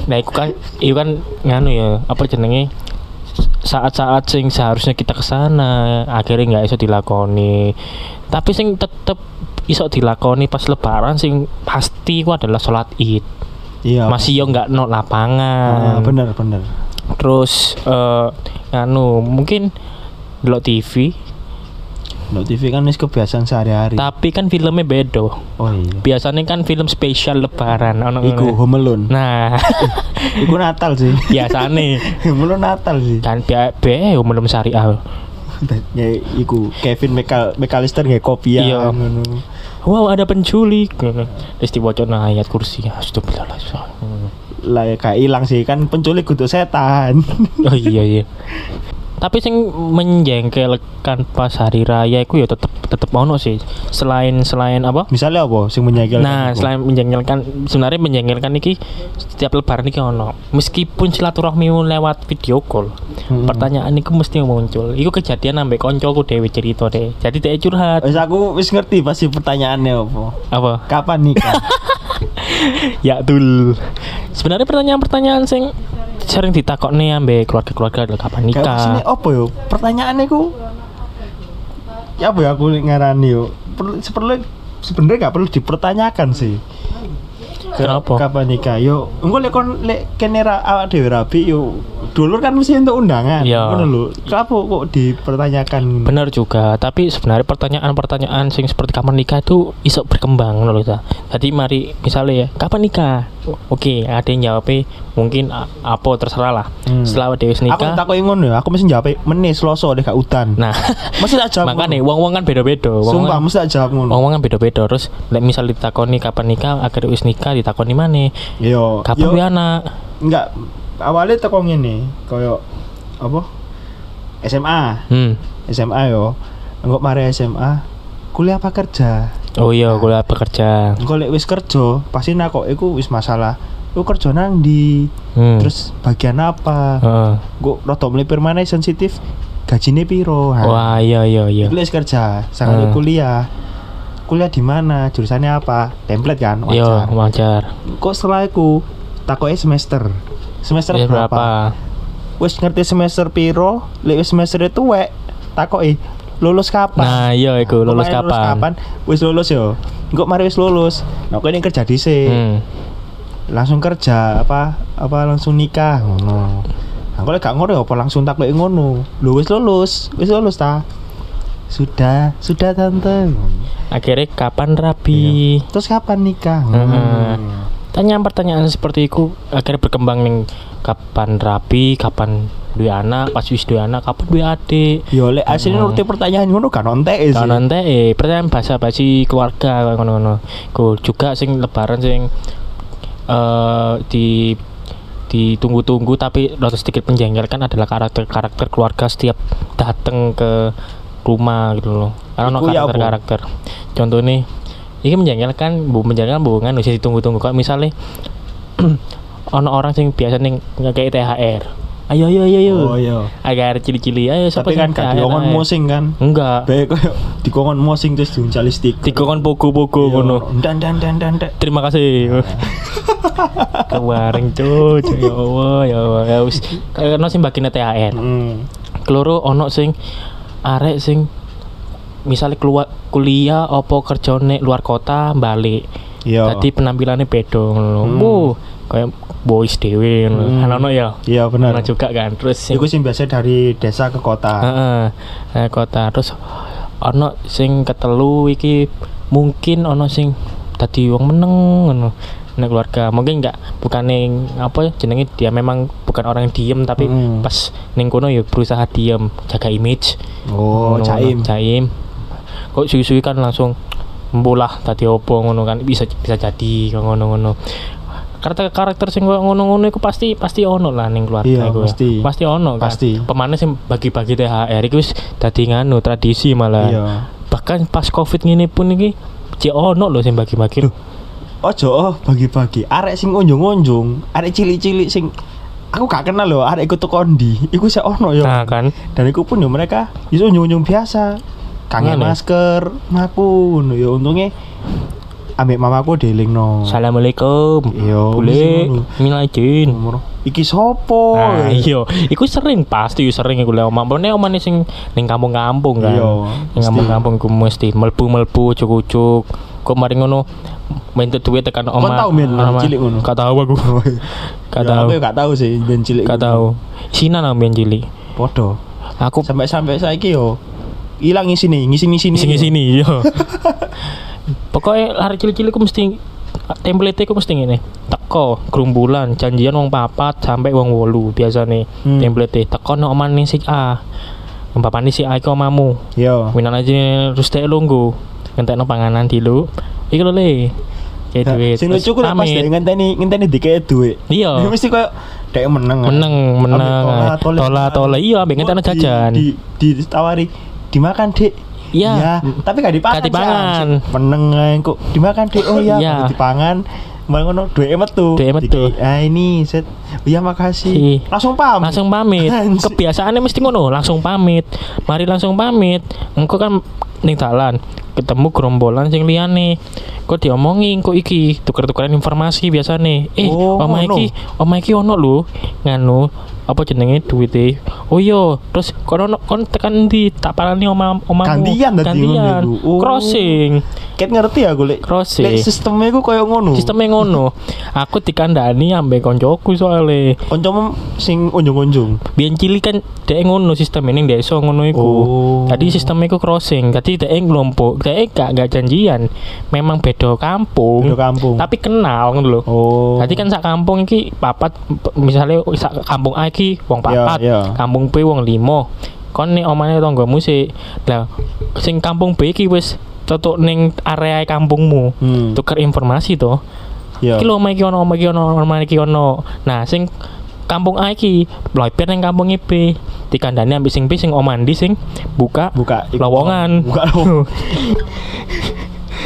[SPEAKER 1] nah itu kan itu kan nganu ya apa jenenge? Saat-saat sing seharusnya kita ke sana akhirnya nggak iso dilakoni. Tapi sing tetep iso dilakoni pas lebaran sing pasti ku adalah sholat id.
[SPEAKER 2] Iya.
[SPEAKER 1] masih yo nggak no
[SPEAKER 2] Ah,
[SPEAKER 1] lapangan
[SPEAKER 2] bener bener.
[SPEAKER 1] terus eh anu mungkin delok TV
[SPEAKER 2] No TV kan wis kebiasaan sehari-hari.
[SPEAKER 1] tapi kan filmnya beda
[SPEAKER 2] Oh iya.
[SPEAKER 1] biasanya kan film spesial lebaran ono
[SPEAKER 2] Iku. Home Alone.
[SPEAKER 1] nah
[SPEAKER 2] Iku Natal sih.
[SPEAKER 1] biasanya
[SPEAKER 2] Home Alone Natal sih.
[SPEAKER 1] kan be be belum syariah
[SPEAKER 2] Ya iku Kevin Mekal McAllister nggak kopi ya.
[SPEAKER 1] Iya. wow ada penculik terus dibaca ayat kursi astagfirullahaladzim
[SPEAKER 2] Lah ya kayak hilang sih kan penculik kudu setan.
[SPEAKER 1] oh iya iya tapi sing menjengkelkan pas hari raya itu ya tetep tetep ono sih selain selain apa
[SPEAKER 2] Misalnya apa sing menyegelkan?
[SPEAKER 1] Nah,
[SPEAKER 2] iku?
[SPEAKER 1] selain menjengkelkan, sebenarnya menjengkelkan iki setiap lebaran iki ono. Meskipun silaturahmi lewat video call,
[SPEAKER 2] Mm-mm.
[SPEAKER 1] pertanyaan itu mesti muncul. Iku kejadian ambek koncoku dewe cerita deh. Jadi dia curhat.
[SPEAKER 2] Wis aku wis ngerti pasti pertanyaannya apa.
[SPEAKER 1] Apa?
[SPEAKER 2] Kapan nikah?
[SPEAKER 1] Ya dul. Sebenarnya pertanyaan-pertanyaan sing sering ditakokne ambek keluarga-keluarga adalah kapan
[SPEAKER 2] Kayak sini
[SPEAKER 1] nikah.
[SPEAKER 2] apa yo? Pertanyaannya ku Ya apa ya aku ngarani yo. Perlu seperlu sebenarnya gak perlu dipertanyakan sih. Ke-
[SPEAKER 1] Kenapa?
[SPEAKER 2] Kapan nikah? Yo, engko lek kon lek kene ra awak dhewe rabi yo dulur kan mesti untuk undangan.
[SPEAKER 1] Iya.
[SPEAKER 2] Ngono. Kenapa kok dipertanyakan?
[SPEAKER 1] Benar juga, tapi sebenarnya pertanyaan-pertanyaan sing seperti kapan nikah itu iso berkembang loh ta. Jadi mari misalnya ya, kapan nikah? Oke, ada yang jawab mungkin apa terserah lah.
[SPEAKER 2] Hmm.
[SPEAKER 1] Setelah
[SPEAKER 2] Aku
[SPEAKER 1] nikah.
[SPEAKER 2] tak ngono ya, aku mesti jawab meneh Selasa deh gak udan.
[SPEAKER 1] Nah,
[SPEAKER 2] Mesti tak jawab.
[SPEAKER 1] makanya
[SPEAKER 2] ngono.
[SPEAKER 1] wong-wong kan beda-beda. Wong
[SPEAKER 2] Sumpah mesti tak jawab ngono.
[SPEAKER 1] wong kan beda-beda. Terus lek misal ditakoni kapan nikah, akhirnya wis nikah ditakoni mana?
[SPEAKER 2] Yo,
[SPEAKER 1] Kapan
[SPEAKER 2] yo,
[SPEAKER 1] duwe anak?
[SPEAKER 2] enggak awalnya teko ngene, koyo apa? SMA.
[SPEAKER 1] Hmm.
[SPEAKER 2] SMA yo. Enggak mari SMA, kuliah apa kerja?
[SPEAKER 1] Oh iya, kuliah bekerja.
[SPEAKER 2] Engko lek wis kerja, pasti nakok iku wis masalah. Lu kerja nang di
[SPEAKER 1] Hmm.
[SPEAKER 2] terus bagian apa?
[SPEAKER 1] Heeh.
[SPEAKER 2] Gue rada melipir mana sensitif gajine piro? Ha.
[SPEAKER 1] Wah, iya iya iya.
[SPEAKER 2] Wis kerja, sangat
[SPEAKER 1] Hmm.
[SPEAKER 2] kuliah. Kuliah di mana? Jurusannya apa? Template kan?
[SPEAKER 1] Iya,
[SPEAKER 2] Wajar.
[SPEAKER 1] wajar.
[SPEAKER 2] Kok setelah iku takoke semester. Semester
[SPEAKER 1] Ya,
[SPEAKER 2] berapa?
[SPEAKER 1] berapa?
[SPEAKER 2] Wis ngerti semester piro? Lek wis semester itu wek takoki lulus kapan?
[SPEAKER 1] Nah, iya iku lulus
[SPEAKER 2] mari
[SPEAKER 1] kapan?
[SPEAKER 2] Wis lulus yo. Engko mari wis lulus. Nah, kok ini kerja dhisik.
[SPEAKER 1] Hmm.
[SPEAKER 2] Langsung kerja apa apa langsung nikah ngono. Nah, kalau gak ngono ya apa langsung takoki ngono. Lho wis lulus, wis lulus ta? Sudah, sudah tante.
[SPEAKER 1] Akhirnya kapan rapi?
[SPEAKER 2] Terus kapan nikah?
[SPEAKER 1] Heeh.
[SPEAKER 2] Hmm.
[SPEAKER 1] Pertanyaan-pertanyaan seperti itu akhirnya berkembang nih kapan rapi, kapan dua anak, pas wis dua anak, kapan dua adik.
[SPEAKER 2] Yo lek asline
[SPEAKER 1] Hmm.
[SPEAKER 2] nuruti pertanyaan ngono kan ontek sih.
[SPEAKER 1] Nanti eh pertanyaan bahasa basi keluarga ngono-ngono. Ku juga sing lebaran sing eh di ditunggu-tunggu tapi rada sedikit menjengkelkan adalah karakter-karakter keluarga setiap datang ke rumah gitu loh. Karena
[SPEAKER 2] ya
[SPEAKER 1] karakter-karakter. Contohnya ini menjengkelkan, bu menjengkelkan hubungan usia ditunggu-tunggu kok misalnya ono orang sing biasa ning kayak THR. Ayo ayo ayo ayo.
[SPEAKER 2] Oh iya.
[SPEAKER 1] Agar cili-cili ayo siapa
[SPEAKER 2] Tapi kan gak
[SPEAKER 1] ayo.
[SPEAKER 2] mosing kan.
[SPEAKER 1] Enggak.
[SPEAKER 2] Baik koyo dikongkon mosing terus diuncali stiker.
[SPEAKER 1] Kan pogo-pogo ngono.
[SPEAKER 2] Dan dan dan dan dan.
[SPEAKER 1] Terima kasih. Kewareng cuy, ya Allah, ya Allah. Ya wis karena sing bagine THR.
[SPEAKER 2] Hmm.
[SPEAKER 1] Keloro ono sing arek sing misalnya keluar kuliah opo kerjane luar kota balik.
[SPEAKER 2] Iya.
[SPEAKER 1] Tadi penampilannya beda ngono.
[SPEAKER 2] Hmm.
[SPEAKER 1] Kayak boys dhewe ngono.
[SPEAKER 2] Hmm.
[SPEAKER 1] Ya.
[SPEAKER 2] Iya benar.
[SPEAKER 1] Ono juga kan. Terus sing
[SPEAKER 2] Iku sing biasa dari desa ke kota.
[SPEAKER 1] Heeh. Nah, kota terus ono sing ketelu iki mungkin ono sing tadi wong meneng ngono nek keluarga mungkin enggak bukan ning apa jenenge dia memang bukan orang yang diem tapi
[SPEAKER 2] Hmm.
[SPEAKER 1] pas ning kono ya berusaha diem jaga image
[SPEAKER 2] Oh, caim.
[SPEAKER 1] jaim kok suwi-suwi kan langsung mbulah tadi opo ngono kan bisa bisa jadi ngono-ngono karakter karakter sing koyo ngono-ngono iku pasti pasti ono lah ning keluarga
[SPEAKER 2] Iya,
[SPEAKER 1] iku ya.
[SPEAKER 2] pasti.
[SPEAKER 1] pasti ono kan
[SPEAKER 2] Pasti.
[SPEAKER 1] pemane sing bagi-bagi THR iku wis dadi nganu tradisi malah
[SPEAKER 2] Iya.
[SPEAKER 1] bahkan pas covid ngene pun iki cek ono lho sing bagi-bagi
[SPEAKER 2] Loh. Ojo oh bagi-bagi. Arek sing unjung-unjung, arek cilik-cilik sing aku gak kenal loh arek ikut kondi. Iku sih ono yo.
[SPEAKER 1] nah kan
[SPEAKER 2] Dan iku pun yo mereka iso unjung-unjung biasa. Kangen masker, ngono yo untungnya ambek mamaku dielingno.
[SPEAKER 1] Assalamualaikum.
[SPEAKER 2] Iya,
[SPEAKER 1] Boleh minajin.
[SPEAKER 2] Umur. Iki sopo?
[SPEAKER 1] Nah, iya, iku sering pasti sering iku lek omah. Mbone omane sing ning kampung-kampung kan.
[SPEAKER 2] Iya,
[SPEAKER 1] Ning kampung-kampung iku mesti mlebu-mlebu ucuk-ucuk. Kok mari ngono minta duit tekan
[SPEAKER 2] Kon
[SPEAKER 1] omah.
[SPEAKER 2] tau, Min, cilik ngono?
[SPEAKER 1] Gak tau aku. Gak
[SPEAKER 2] Ya,
[SPEAKER 1] tau.
[SPEAKER 2] Aku ya gak tahu sih ben cilik.
[SPEAKER 1] Gak tau. Sina nang ben cilik.
[SPEAKER 2] Podo.
[SPEAKER 1] Aku
[SPEAKER 2] Sampai sampai saiki yo hilang ngisi nih, ngisi ngisi
[SPEAKER 1] sini sini iya. Pokoknya hari cilik-cilik ku mesti template ku mesti ngene. Teko gerumbulan janjian wong papat sampai wong wolu biasane
[SPEAKER 2] Hmm.
[SPEAKER 1] template teko no oman ning si A. Yang papan si A iku omamu.
[SPEAKER 2] Yo.
[SPEAKER 1] Minan aja terus teh lunggu. Ngentekno panganan dulu. Iki lho le. Kayak
[SPEAKER 2] Nah,
[SPEAKER 1] duit.
[SPEAKER 2] Sing lucu ku pas ngenteni ngenteni dikek duit.
[SPEAKER 1] Iya.
[SPEAKER 2] Mesti koyo dek meneng.
[SPEAKER 1] Meneng, meneng.
[SPEAKER 2] Ambek tola,
[SPEAKER 1] Tola, tola. Iya, ambek ngentekno
[SPEAKER 2] di-
[SPEAKER 1] jajan.
[SPEAKER 2] Di, di, ditawari dimakan, Dik.
[SPEAKER 1] Iya.
[SPEAKER 2] tapi gak dipangan.
[SPEAKER 1] Gak dipangan.
[SPEAKER 2] Meneng kok dimakan, Dik. Oh iya,
[SPEAKER 1] Iya.
[SPEAKER 2] baru dipangan. Ngono duwe metu.
[SPEAKER 1] Duweke metu.
[SPEAKER 2] Dikei, Ah ini set. Iya makasih.
[SPEAKER 1] Si.
[SPEAKER 2] Langsung paham.
[SPEAKER 1] langsung pamit kebiasaannya mesti ngono langsung pamit mari langsung pamit engkau kan ning dalan ketemu gerombolan sing liyane kok diomongi kok iki tuker-tukeran informasi biasane eh
[SPEAKER 2] Oh, ngono.
[SPEAKER 1] iki omah iki ono lho nganu apa jenenge duwite oh iya terus kon ono kon tekan ndi tak parani omah omahmu
[SPEAKER 2] Gantian dadi ngono. Oh.
[SPEAKER 1] crossing
[SPEAKER 2] Ket ngerti aku lek.
[SPEAKER 1] Crossing.
[SPEAKER 2] Lek sistemnya ku koyo ngono.
[SPEAKER 1] sistemnya ngono aku dikandani ambek koncoku soalnya
[SPEAKER 2] Kancamu sing unjung-unjung.
[SPEAKER 1] biyen cilik kan dhek ngono sistem ning desa ngono iku.
[SPEAKER 2] Oh.
[SPEAKER 1] Tadi sistemnya iku crossing, jadi dhek ngelompok, dhek gak gak janjian. Memang beda kampung.
[SPEAKER 2] Beda kampung.
[SPEAKER 1] Tapi kenal ngono lho.
[SPEAKER 2] Oh.
[SPEAKER 1] Jadi kan sak kampung iki papat misalnya sak kampung A iki wong
[SPEAKER 2] Iya,
[SPEAKER 1] papat,
[SPEAKER 2] iya.
[SPEAKER 1] kampung B wong limo. Kon nek omane tanggamu sih. Lah sing kampung B iki wis cocok ning area kampungmu.
[SPEAKER 2] Hmm.
[SPEAKER 1] Tuker informasi to.
[SPEAKER 2] Iya.
[SPEAKER 1] Iki lho omah iki ono, iki ono, iki ono. Nah, sing kampung A iki mlebet ning kampung B. Dikandani ambek sing B sing omandi sing buka
[SPEAKER 2] buka
[SPEAKER 1] lowongan.
[SPEAKER 2] buka lowongan.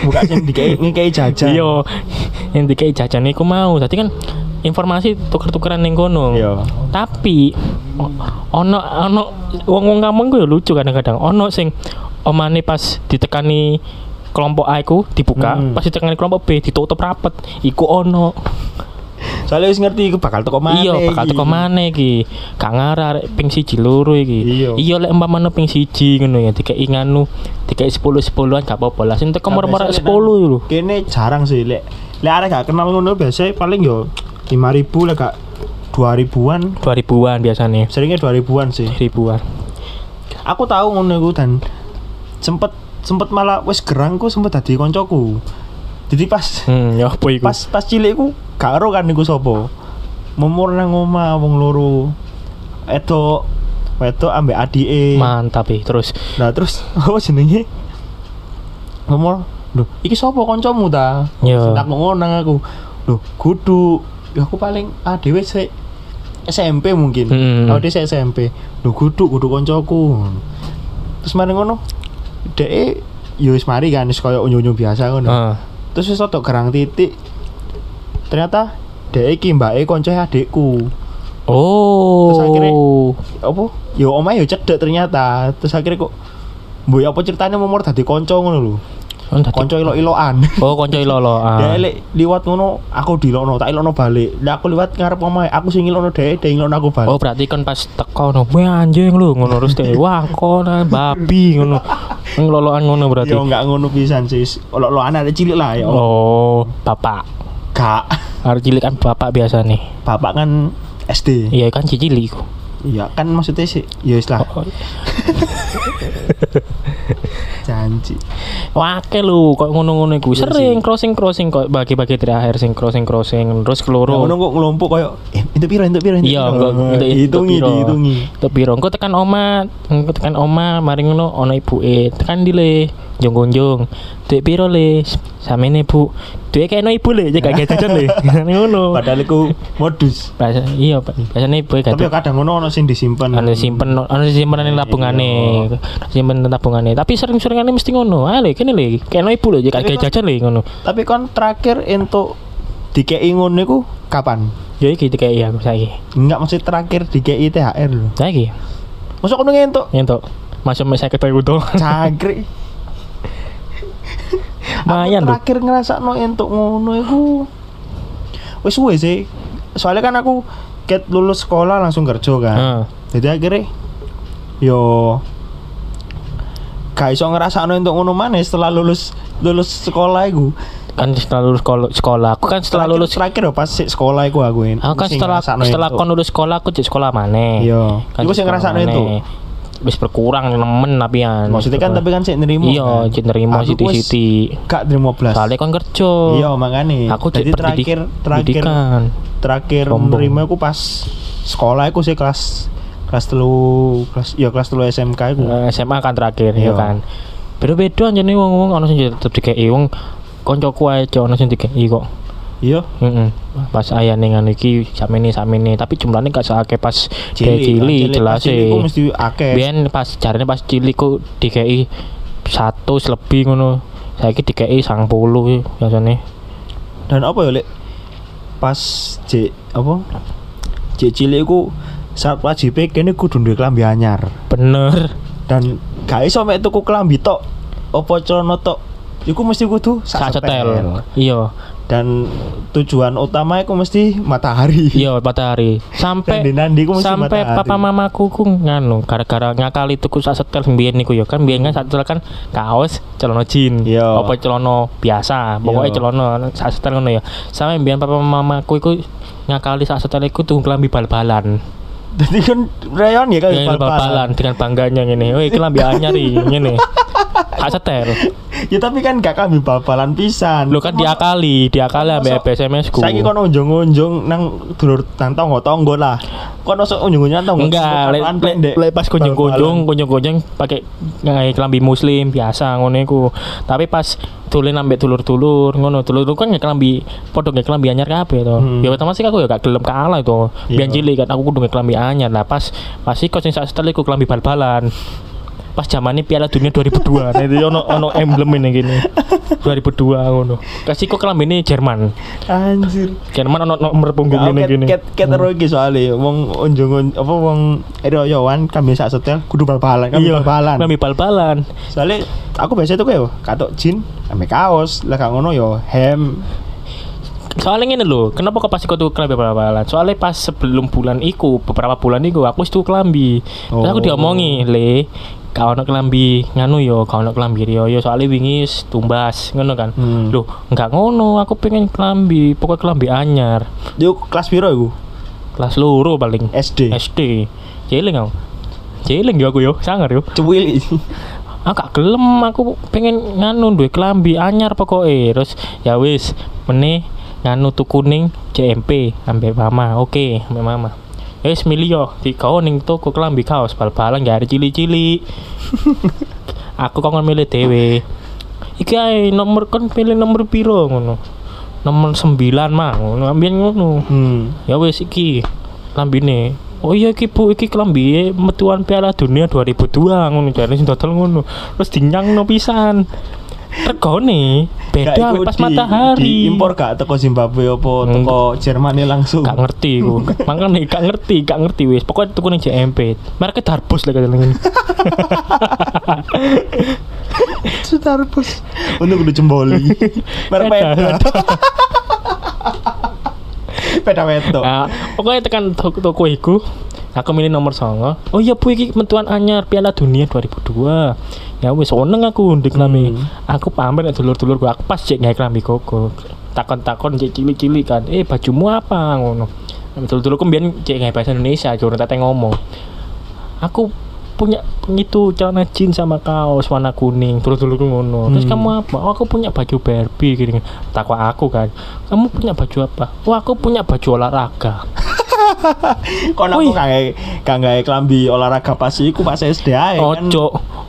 [SPEAKER 2] buka sing dikei ngekei jajan
[SPEAKER 1] Iya. Yang dikei jajan iku mau. Dadi kan informasi tuker-tukeran ning kono.
[SPEAKER 2] Iya.
[SPEAKER 1] Tapi ono ono wong-wong kampung ku ya lucu kadang-kadang. Ono sing omane pas ditekani kelompok A iku dibuka,
[SPEAKER 2] Hmm.
[SPEAKER 1] pas ditekani kelompok B ditutup rapet. Iku ono.
[SPEAKER 2] soalnya wis ngerti iku bakal teko mana
[SPEAKER 1] iya bakal teko maneh iki gak arek ping siji loro iki
[SPEAKER 2] Iya.
[SPEAKER 1] iya lek umpamane ping siji ngono ya dikei nganu dikei 10 10-an gak apa-apa lah sing teko merek-merek 10 lho
[SPEAKER 2] kene jarang sih lek lek arek gak kenal ngono biasa paling yo 5000 lek gak 2000-an
[SPEAKER 1] 2000-an biasanya.
[SPEAKER 2] Seringnya 2000-an sih.
[SPEAKER 1] Ribuan.
[SPEAKER 2] Aku tahu ngono iku dan. Sempet sempet malah wis gerang ku sempet dadi koncoku. Jadi pas
[SPEAKER 1] hmm ya apa iku?
[SPEAKER 2] pas pas cilik ku gak ero kan iku sapa? Memur nang omah wong loro. Edo wedok ambek adike.
[SPEAKER 1] Mantap ya terus?
[SPEAKER 2] Nah terus apa jenenge? Ngomong lho iki sapa kancamu ta?
[SPEAKER 1] Iya.
[SPEAKER 2] tak ngono nang aku lho kudu ya aku paling ah dhewe sik SMP mungkin.
[SPEAKER 1] Hmm.
[SPEAKER 2] aku dhewe SMP lho kudu kudu kancaku terus mari ngono. Dhek yo wis mari kan wis koyo unyu-unyu biasa ngono.
[SPEAKER 1] Ah.
[SPEAKER 2] Terus wis tok gerang titik. Ternyata dhek iki mbake koncoe adikku.
[SPEAKER 1] Oh.
[SPEAKER 2] Terus akhirnya- apa? Yo omah yo cedek ternyata. Terus akhirnya kok Boy apa ceritanya momor tadi konco ngono lho.
[SPEAKER 1] Oh,
[SPEAKER 2] Konco ilo-iloan.
[SPEAKER 1] oh konco lolo
[SPEAKER 2] Ya lek liwat ngono aku dilokno, tak ilokno balik. Lah aku liwat ngarep omahe, aku sing ilokno dhek, dhek ilokno aku balik.
[SPEAKER 1] Oh berarti kan pas teko no, wah anjing lu ngono terus deh, wah kon babi ngono, ngeloloan ngono berarti.
[SPEAKER 2] Yo enggak ngono pisan sih. Lo-loan ada cilik lah ya.
[SPEAKER 1] Oh, bapak.
[SPEAKER 2] Gak.
[SPEAKER 1] Harus cilik kan bapak biasa nih.
[SPEAKER 2] Bapak kan SD.
[SPEAKER 1] Iya kan cilik.
[SPEAKER 2] Iya kan maksudnya sih ya wis lah
[SPEAKER 1] Oh,
[SPEAKER 2] janji.
[SPEAKER 1] Wake lu kok ngono-ngono iku. Sering crossing-crossing kok bagi-bagi terakhir sing crossing-crossing terus
[SPEAKER 2] Nah,
[SPEAKER 1] keloro.
[SPEAKER 2] ngono kok ngelompok koyo eh itu piro itu piro
[SPEAKER 1] Iya,
[SPEAKER 2] piro?"
[SPEAKER 1] enggak enggak
[SPEAKER 2] dihitungi dihitungi.
[SPEAKER 1] Itu piro? Engko tekan oma, engko tekan oma mari ngono ana ibuke. Tekan dile, jong-jong. Dek piro le? Samene Bu. Dek kene ibu le, jaga gak jajan le. ngono.
[SPEAKER 2] Padahal iku modus.
[SPEAKER 1] Bahasa iya, Pak. Biasane ibu
[SPEAKER 2] Tapi
[SPEAKER 1] gak
[SPEAKER 2] kadang ngono ono sing disimpen.
[SPEAKER 1] anu simpen anu simpen ning tabungane simpen ning tabungane tapi sering-seringane mesti ngono ah le kene le kene ibu le
[SPEAKER 2] Tapi
[SPEAKER 1] gak jajan le ngono
[SPEAKER 2] Tapi kon terakhir entuk dikei ngono iku kapan?
[SPEAKER 1] ya iki kayak iya saiki
[SPEAKER 2] Enggak maksud terakhir dikei THR lho.
[SPEAKER 1] saiki
[SPEAKER 2] Masuk kono ngentuk.
[SPEAKER 1] entuk masuk mes 50 euro to Loh
[SPEAKER 2] terakhir ngerasa no entuk ngono iku. Wis suwe sih. Soalnya kan aku ket lulus sekolah langsung kerja kan.
[SPEAKER 1] Heeh.
[SPEAKER 2] jadi akhirnya yo gak iso ngerasa no entuk ngono mana setelah lulus lulus sekolah iku.
[SPEAKER 1] Kan setelah lulus sekolah, aku kan setelah
[SPEAKER 2] Terakhir-
[SPEAKER 1] lulus
[SPEAKER 2] terakhir yo pas sik sekolah iku aku
[SPEAKER 1] aku kan setelah setelah kon lulus sekolah aku di sekolah mana
[SPEAKER 2] iya
[SPEAKER 1] kan
[SPEAKER 2] iku sing
[SPEAKER 1] sekolah
[SPEAKER 2] ngerasa itu
[SPEAKER 1] maneh. Wis berkurang nemen tapi ya
[SPEAKER 2] maksudnya kan tapi kan sik nerimo
[SPEAKER 1] iya
[SPEAKER 2] kan.
[SPEAKER 1] cek nerimo
[SPEAKER 2] Aku wis
[SPEAKER 1] siti-siti
[SPEAKER 2] gak nerimo blas.
[SPEAKER 1] Soalnya kon kerja.
[SPEAKER 2] Iya makanya
[SPEAKER 1] aku
[SPEAKER 2] jadi terakhir terakhir
[SPEAKER 1] pendidikan
[SPEAKER 2] terakhir nerima aku pas sekolah aku sih kelas kelas telu kelas ya kelas telu SMK aku
[SPEAKER 1] Eh, SMA kan terakhir
[SPEAKER 2] Iya.
[SPEAKER 1] ya kan. Beda-beda aja nih wong-wong ono sing tetep dikei wong koncoku cok ono sing dikei kok
[SPEAKER 2] iya
[SPEAKER 1] Heeh. Pas ayah ning anu iki samene samene tapi jumlahnya gak seake pas
[SPEAKER 2] cilik kan.
[SPEAKER 1] jelas
[SPEAKER 2] cilik ku
[SPEAKER 1] sih.
[SPEAKER 2] mesti akeh
[SPEAKER 1] Biyen pas jarene pas cilik ku dikei satu lebih ngono. Saiki dikei 90 biasane.
[SPEAKER 2] dan apa ya lek pas J apa J cilik ku saat wajib kene kudu duwe klambi anyar
[SPEAKER 1] Bener.
[SPEAKER 2] dan gak iso mek tuku klambi tok apa celana tok iku mesti kudu Sak
[SPEAKER 1] setel. Iya.
[SPEAKER 2] Dan tujuan utama iku mesti matahari.
[SPEAKER 1] Iya matahari. Sampai
[SPEAKER 2] mesti
[SPEAKER 1] sampai
[SPEAKER 2] matahari.
[SPEAKER 1] papa mamaku ku nganu gara-gara ngakali tuku sak setel mbiyen niku ya kan mbiyen kan sak setel kan kaos celana jean
[SPEAKER 2] Iya.
[SPEAKER 1] apa celana biasa pokoknya celana sak setel ngono ya. Sampai mbiyen papa mamaku iku ngakali sak setel iku tuh kelambi bal-balan.
[SPEAKER 2] Jadi kan rayon ya kan
[SPEAKER 1] bal-balan. dengan bangganya ngene. Oh iki kelambi anyar iki ngene sak setel
[SPEAKER 2] ya tapi kan gak klambi bal-balan pisan
[SPEAKER 1] lu kan diakali diakali ambek SMS ku
[SPEAKER 2] Saiki kono unjung-unjung nang dulur nang tonggo-tonggo lah. Kono sok unjung-unjung nang tonggo.
[SPEAKER 1] Enggak, lek lek pas kunjung-kunjung, kunjung-kunjung pakai ngai kelambi muslim biasa ngono iku. Tapi pas tulen ambek dulur-dulur ngono, dulur kan nggak kelambi padha nggak kelambi anyar kabeh to.
[SPEAKER 2] Hmm.
[SPEAKER 1] Ya pertama sih aku ya gak gelem kalah itu.
[SPEAKER 2] Iya.
[SPEAKER 1] Biyen cilik kan aku kudu nggak kelambi anyar. Lah pas pas iku sing sak setel iku kelambi bal-balan. Pas zamannya Piala Dunia 2002, nah itu ono ono emblem ini gini. 2002 ngono. Kasih kok kelambi ini Jerman.
[SPEAKER 2] Anjir.
[SPEAKER 1] Jerman ono nomor punggung ini gini.
[SPEAKER 2] ket ket ero iki soalnya wong unjung apa wong eroyowan kami sak setel kudu bal-balan, kami
[SPEAKER 1] Iya,
[SPEAKER 2] bal-balan.
[SPEAKER 1] kelambi bal-balan.
[SPEAKER 2] Soalnya aku biasa tuh kayak katok jin, kami kaos, lah gak ngono yo hem.
[SPEAKER 1] Soalnya ngene lho, kenapa kok pas iku tuh kelambi bal-balan? Soalnya pas sebelum bulan iku, beberapa bulan iku aku wis tuh kelambi. Terus aku
[SPEAKER 2] Oh.
[SPEAKER 1] diomongi, "Le, kau ono kelambi nganu yo, kau ono kelambi Rio yo, soalnya wingi wis tumbas ngono kan."
[SPEAKER 2] Hmm.
[SPEAKER 1] Loh, enggak ngono, aku pengen kelambi, pokoknya kelambi anyar.
[SPEAKER 2] Yo kelas piro iku?
[SPEAKER 1] Kelas loro paling.
[SPEAKER 2] SD.
[SPEAKER 1] SD. Jeling aku. Jeling yo aku yo, sangar yo.
[SPEAKER 2] Cuwili.
[SPEAKER 1] aku gak gelem aku pengen nganu duwe klambi anyar pokoknya terus ya wis meneh nganu tuh kuning CMP ambek mama oke ambek mama wis milih yo di kau ning toko klambi kaos bal-balan gak ada cili-cili. Aku kok milih dewe iki ae nomor kan pilih nomor piro ngono? Nomor 9 mah ngono ambiyen ngono.
[SPEAKER 2] Hmm.
[SPEAKER 1] ya wis iki klambine. Oh iya iki bu iki klambi metuan piala dunia 2002 ngono jare sing dodol ngono. Terus dinyangno pisan regone beda pas
[SPEAKER 2] di-
[SPEAKER 1] matahari
[SPEAKER 2] Diimpor gak teko Zimbabwe apa
[SPEAKER 1] Hmm.
[SPEAKER 2] teko Jerman langsung.
[SPEAKER 1] gak ngerti ku makanya gak ngerti gak ngerti wis pokoknya tuku ning JMP mereka darbus lah kadang ini
[SPEAKER 2] Starbus. Untuk kudu cemboli. Merek
[SPEAKER 1] Peda.
[SPEAKER 2] peda. Wetok.
[SPEAKER 1] Nah, pokoknya tekan toko, toko iku aku milih nomor songo oh iya bu iki metuan anyar piala dunia 2002 ya wis seneng aku ndek klambi.
[SPEAKER 2] Hmm.
[SPEAKER 1] aku pamer nek dulur-dulur aku pas cek gawe klambi koko takon-takon cek cilik-cilik kan. Eh bajumu apa? Ngono. Dulur-dulurku mbiyen cek gawe bahasa Indonesia jurun tete ngomong. Aku punya itu celana jeans sama kaos warna kuning terus dulu ngono. Terus
[SPEAKER 2] Hmm.
[SPEAKER 1] kamu apa? Oh, aku punya baju Barbie gini takwa aku kan. Kamu punya baju apa? Oh aku punya baju olahraga
[SPEAKER 2] Kon aku gak gawe klambi olahraga pas iku pas SD ae kan.
[SPEAKER 1] ojo.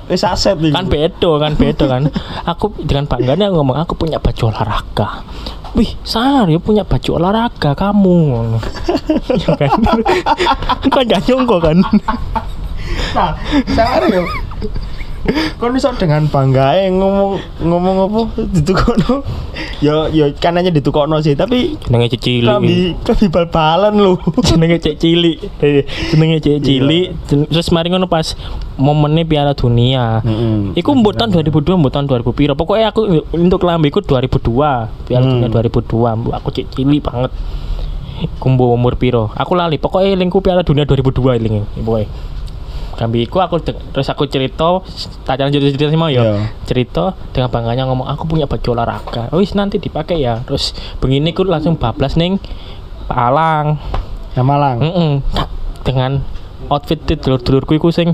[SPEAKER 2] Wis aset iki.
[SPEAKER 1] kan bedo kan bedo kan. Aku dengan bangganya ngomong aku punya baju olahraga. Wih sar ya punya baju olahraga kamu. Ya kan. Kan gak nyongko kan.
[SPEAKER 2] Nah, sangar yo. Kon iso dengan bangga ngomong ngomong apa ditukokno. Ya ya kan hanya ditukokno sih, tapi
[SPEAKER 1] jenenge cicili
[SPEAKER 2] kami kami bal-balan lho.
[SPEAKER 1] jenenge cek cilik Eh, jenenge cek cilik Jen- terus mari ngono pas momennya Piala Dunia
[SPEAKER 2] Mm-mm.
[SPEAKER 1] Iku mbok tahun 2002, mbok tahun 2000 piro. Pokoknya aku untuk kelambi iku 2002. Piala
[SPEAKER 2] Hmm.
[SPEAKER 1] Dunia 2002. Mbok aku cek cilik banget. Iku mbok umur piro? Aku lali. Pokoknya elingku Piala Dunia 2002 elinge. Pokoknya. Kambi iku aku terus aku cerita, tak jalan cerita sih mau ya. Cerita dengan bangganya ngomong aku punya baju olahraga. Oh, wis nanti dipakai ya. Terus begini ku langsung bablas ning Palang.
[SPEAKER 2] Ya Malang.
[SPEAKER 1] Heeh. Dengan outfit dulur-dulurku iku sing